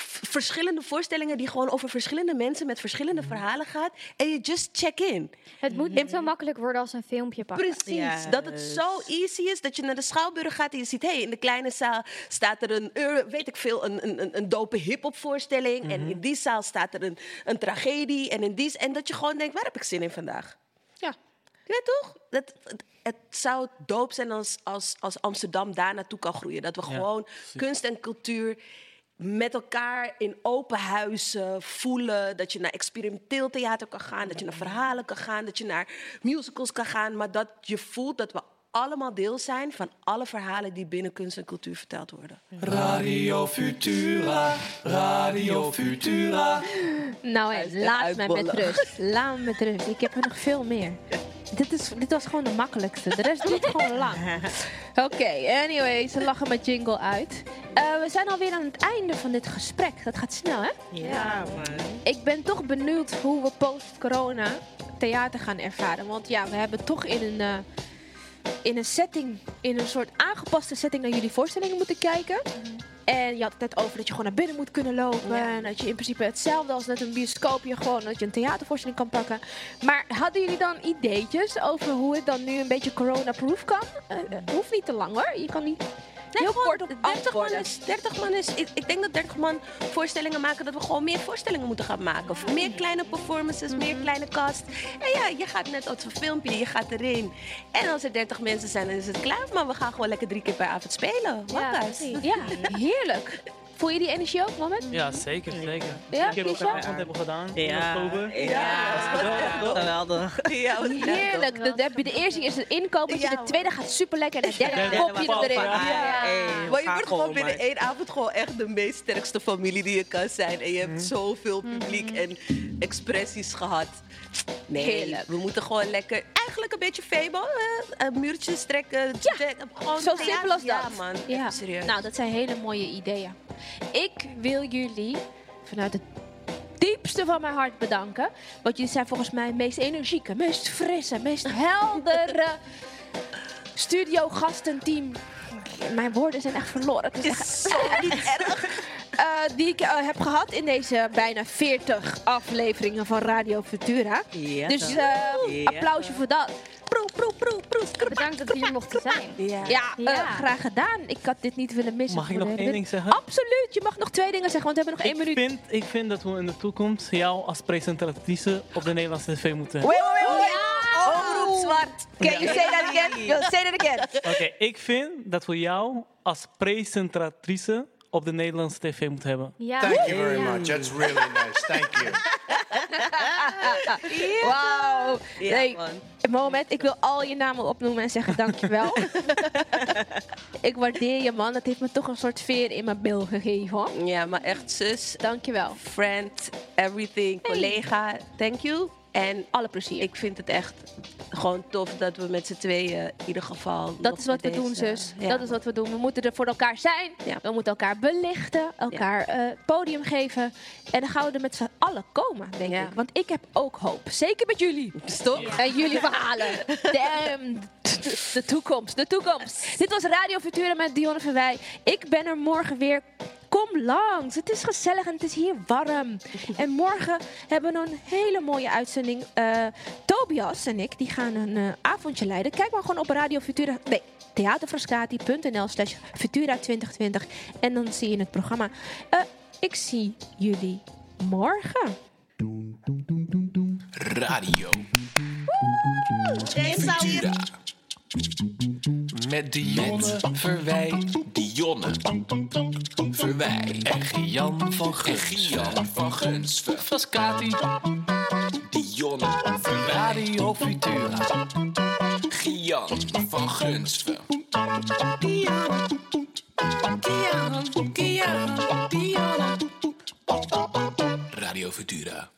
verschillende voorstellingen... die gewoon over verschillende mensen met verschillende verhalen gaat. En je just check in. Het moet niet zo makkelijk worden als een filmpje pakken. Precies, dat het zo easy is dat je naar de Schouwburg gaat en je ziet, hey, in de kleine zaal staat er een, eh, weet ik veel, een, een, een- een dope hip-hop voorstelling. En in die zaal staat er een, een tragedie. En, in die, en dat je gewoon denkt, waar heb ik zin in vandaag? Ja. Je weet toch? Dat, het, het zou doop zijn als, als, als Amsterdam daar naartoe kan groeien. Dat we gewoon kunst en cultuur met elkaar in open huizen voelen. Dat je naar experimenteel theater kan gaan, dat je naar verhalen kan gaan, dat je naar musicals kan gaan. Maar dat je voelt dat we allemaal deel zijn van alle verhalen die binnen kunst en cultuur verteld worden. Radio Futura, Radio Futura. Nou, hé, laat mij met rust. Laat me met rust. Ik heb er nog veel meer. Dit, is, dit was gewoon de makkelijkste. De rest duurt gewoon lang. (laughs) Oké, anyway, ze lachen met jingle uit. Eh, we zijn alweer aan het einde van dit gesprek. Dat gaat snel, hè? Ja, man. Ik ben toch benieuwd hoe we post-corona theater gaan ervaren. Want ja, we hebben toch in een, eh, in een setting, in een soort aangepaste setting naar jullie voorstellingen moeten kijken. En je had het net over dat je gewoon naar binnen moet kunnen lopen. En dat je in principe hetzelfde als net een bioscoopje gewoon dat je een theatervoorstelling kan pakken. Maar hadden jullie dan ideetjes over hoe het dan nu een beetje corona-proof kan? Eh, eh, hoeft niet te lang hoor. Je kan niet heel kort op 30 man, is, 30 man is. Ik, ik denk dat 30 man voorstellingen maken dat we gewoon meer voorstellingen moeten gaan maken. Of meer kleine performances, meer kleine cast. En ja, je gaat net als een filmpje, je gaat erin. En als er 30 mensen zijn, dan is het klaar. Maar we gaan gewoon lekker drie keer per avond spelen. Ja, precies. ja, heerlijk. (laughs) Voel je die energie ook, moment? Ja, zeker, zeker. Ja, Ik heb ook een avond hebben gedaan in Ja. oktober. Ja. Dat was geweldig. Ja, (laughs) Heerlijk. Heb je de eerste is het inkopertje, de tweede gaat super lekker en de derde Ja, kopje ja, erin. ja. Hey, maar je wordt gewoon binnen maar- één avond gewoon echt de meest sterkste familie die je kan zijn. En je hebt zoveel publiek en expressies gehad. Nee, Heerlijk. we moeten gewoon lekker, eigenlijk een beetje fable, eh, een muurtje strekken. jet- gewoon Zo simpel als dat. Ja man, Ja. Serieus. Nou, dat zijn hele mooie ideeën. Ik wil jullie vanuit het diepste van mijn hart bedanken. Want jullie zijn volgens mij het meest energieke, meest frisse, meest heldere (laughs) studiogastenteam. Mijn woorden zijn echt verloren. Het is echt zo niet (laughs) erg. Eh, die ik eh, heb gehad in deze bijna 40 afleveringen van Radio Futura. Ja, dus Ja, applausje voor dat. Proe, proe, proe, proe. Bedankt dat we hier mochten zijn. Ja. Ja, Ja. eh, graag gedaan. Ik had dit niet willen missen. Mag ik nog één ding zeggen? Absoluut. Je mag nog twee dingen zeggen, want we hebben nog één Ik minuut. vind, ik vind dat we in de toekomst jou als presentatrice op de Nederlandse tv moeten hebben. wait, wait, wait. Omroep zwart. Can you say that again? Yo, say that again. Oké, ik vind dat we jou als presentatrice op de Nederlandse tv moeten hebben. Ja. Thank you very much. That's really nice. Thank you. (laughs) Wauw. Nee, moment. Ik wil al je namen opnoemen en zeggen dankjewel. (laughs) ik waardeer je, man. Dat heeft me toch een soort veer in mijn bil gegeven, hoor. Ja, maar echt zus, Dankjewel. friend, everything, collega, thank you. En Alle plezier. ik vind het echt gewoon tof dat we met z'n tweeën in ieder geval. Dat is wat we doen, zus. Ja. Dat is wat we doen. We moeten er voor elkaar zijn. Ja. We moeten elkaar belichten, elkaar eh, podium geven. En dan gaan we er met z'n allen komen, denk Ja. ik. Want ik heb ook hoop. Zeker met jullie. Stop. En jullie verhalen. (laughs) Damn. De, de toekomst, de toekomst. Dit was Radio Futura met Dionne Verwij. Ik ben er morgen weer. Kom langs. Het is gezellig en het is hier warm. En morgen hebben we een hele mooie uitzending. Eh, Tobias en ik die gaan een eh, avondje leiden. Kijk maar gewoon op Radio Futura. Nee, theaterfrascati.nl slash Futura 2020. En dan zie je het programma. Eh, ik zie jullie morgen. Radio. Futura. Met Dionne Verwij. Dionne Verwij. En Gian van Gunsven. Gian van Gunsven. Frascati. Dionne Verwij. Radio Futura. Gian van Gunsven. Dionne. Dionne. Dionne. Radio Futura.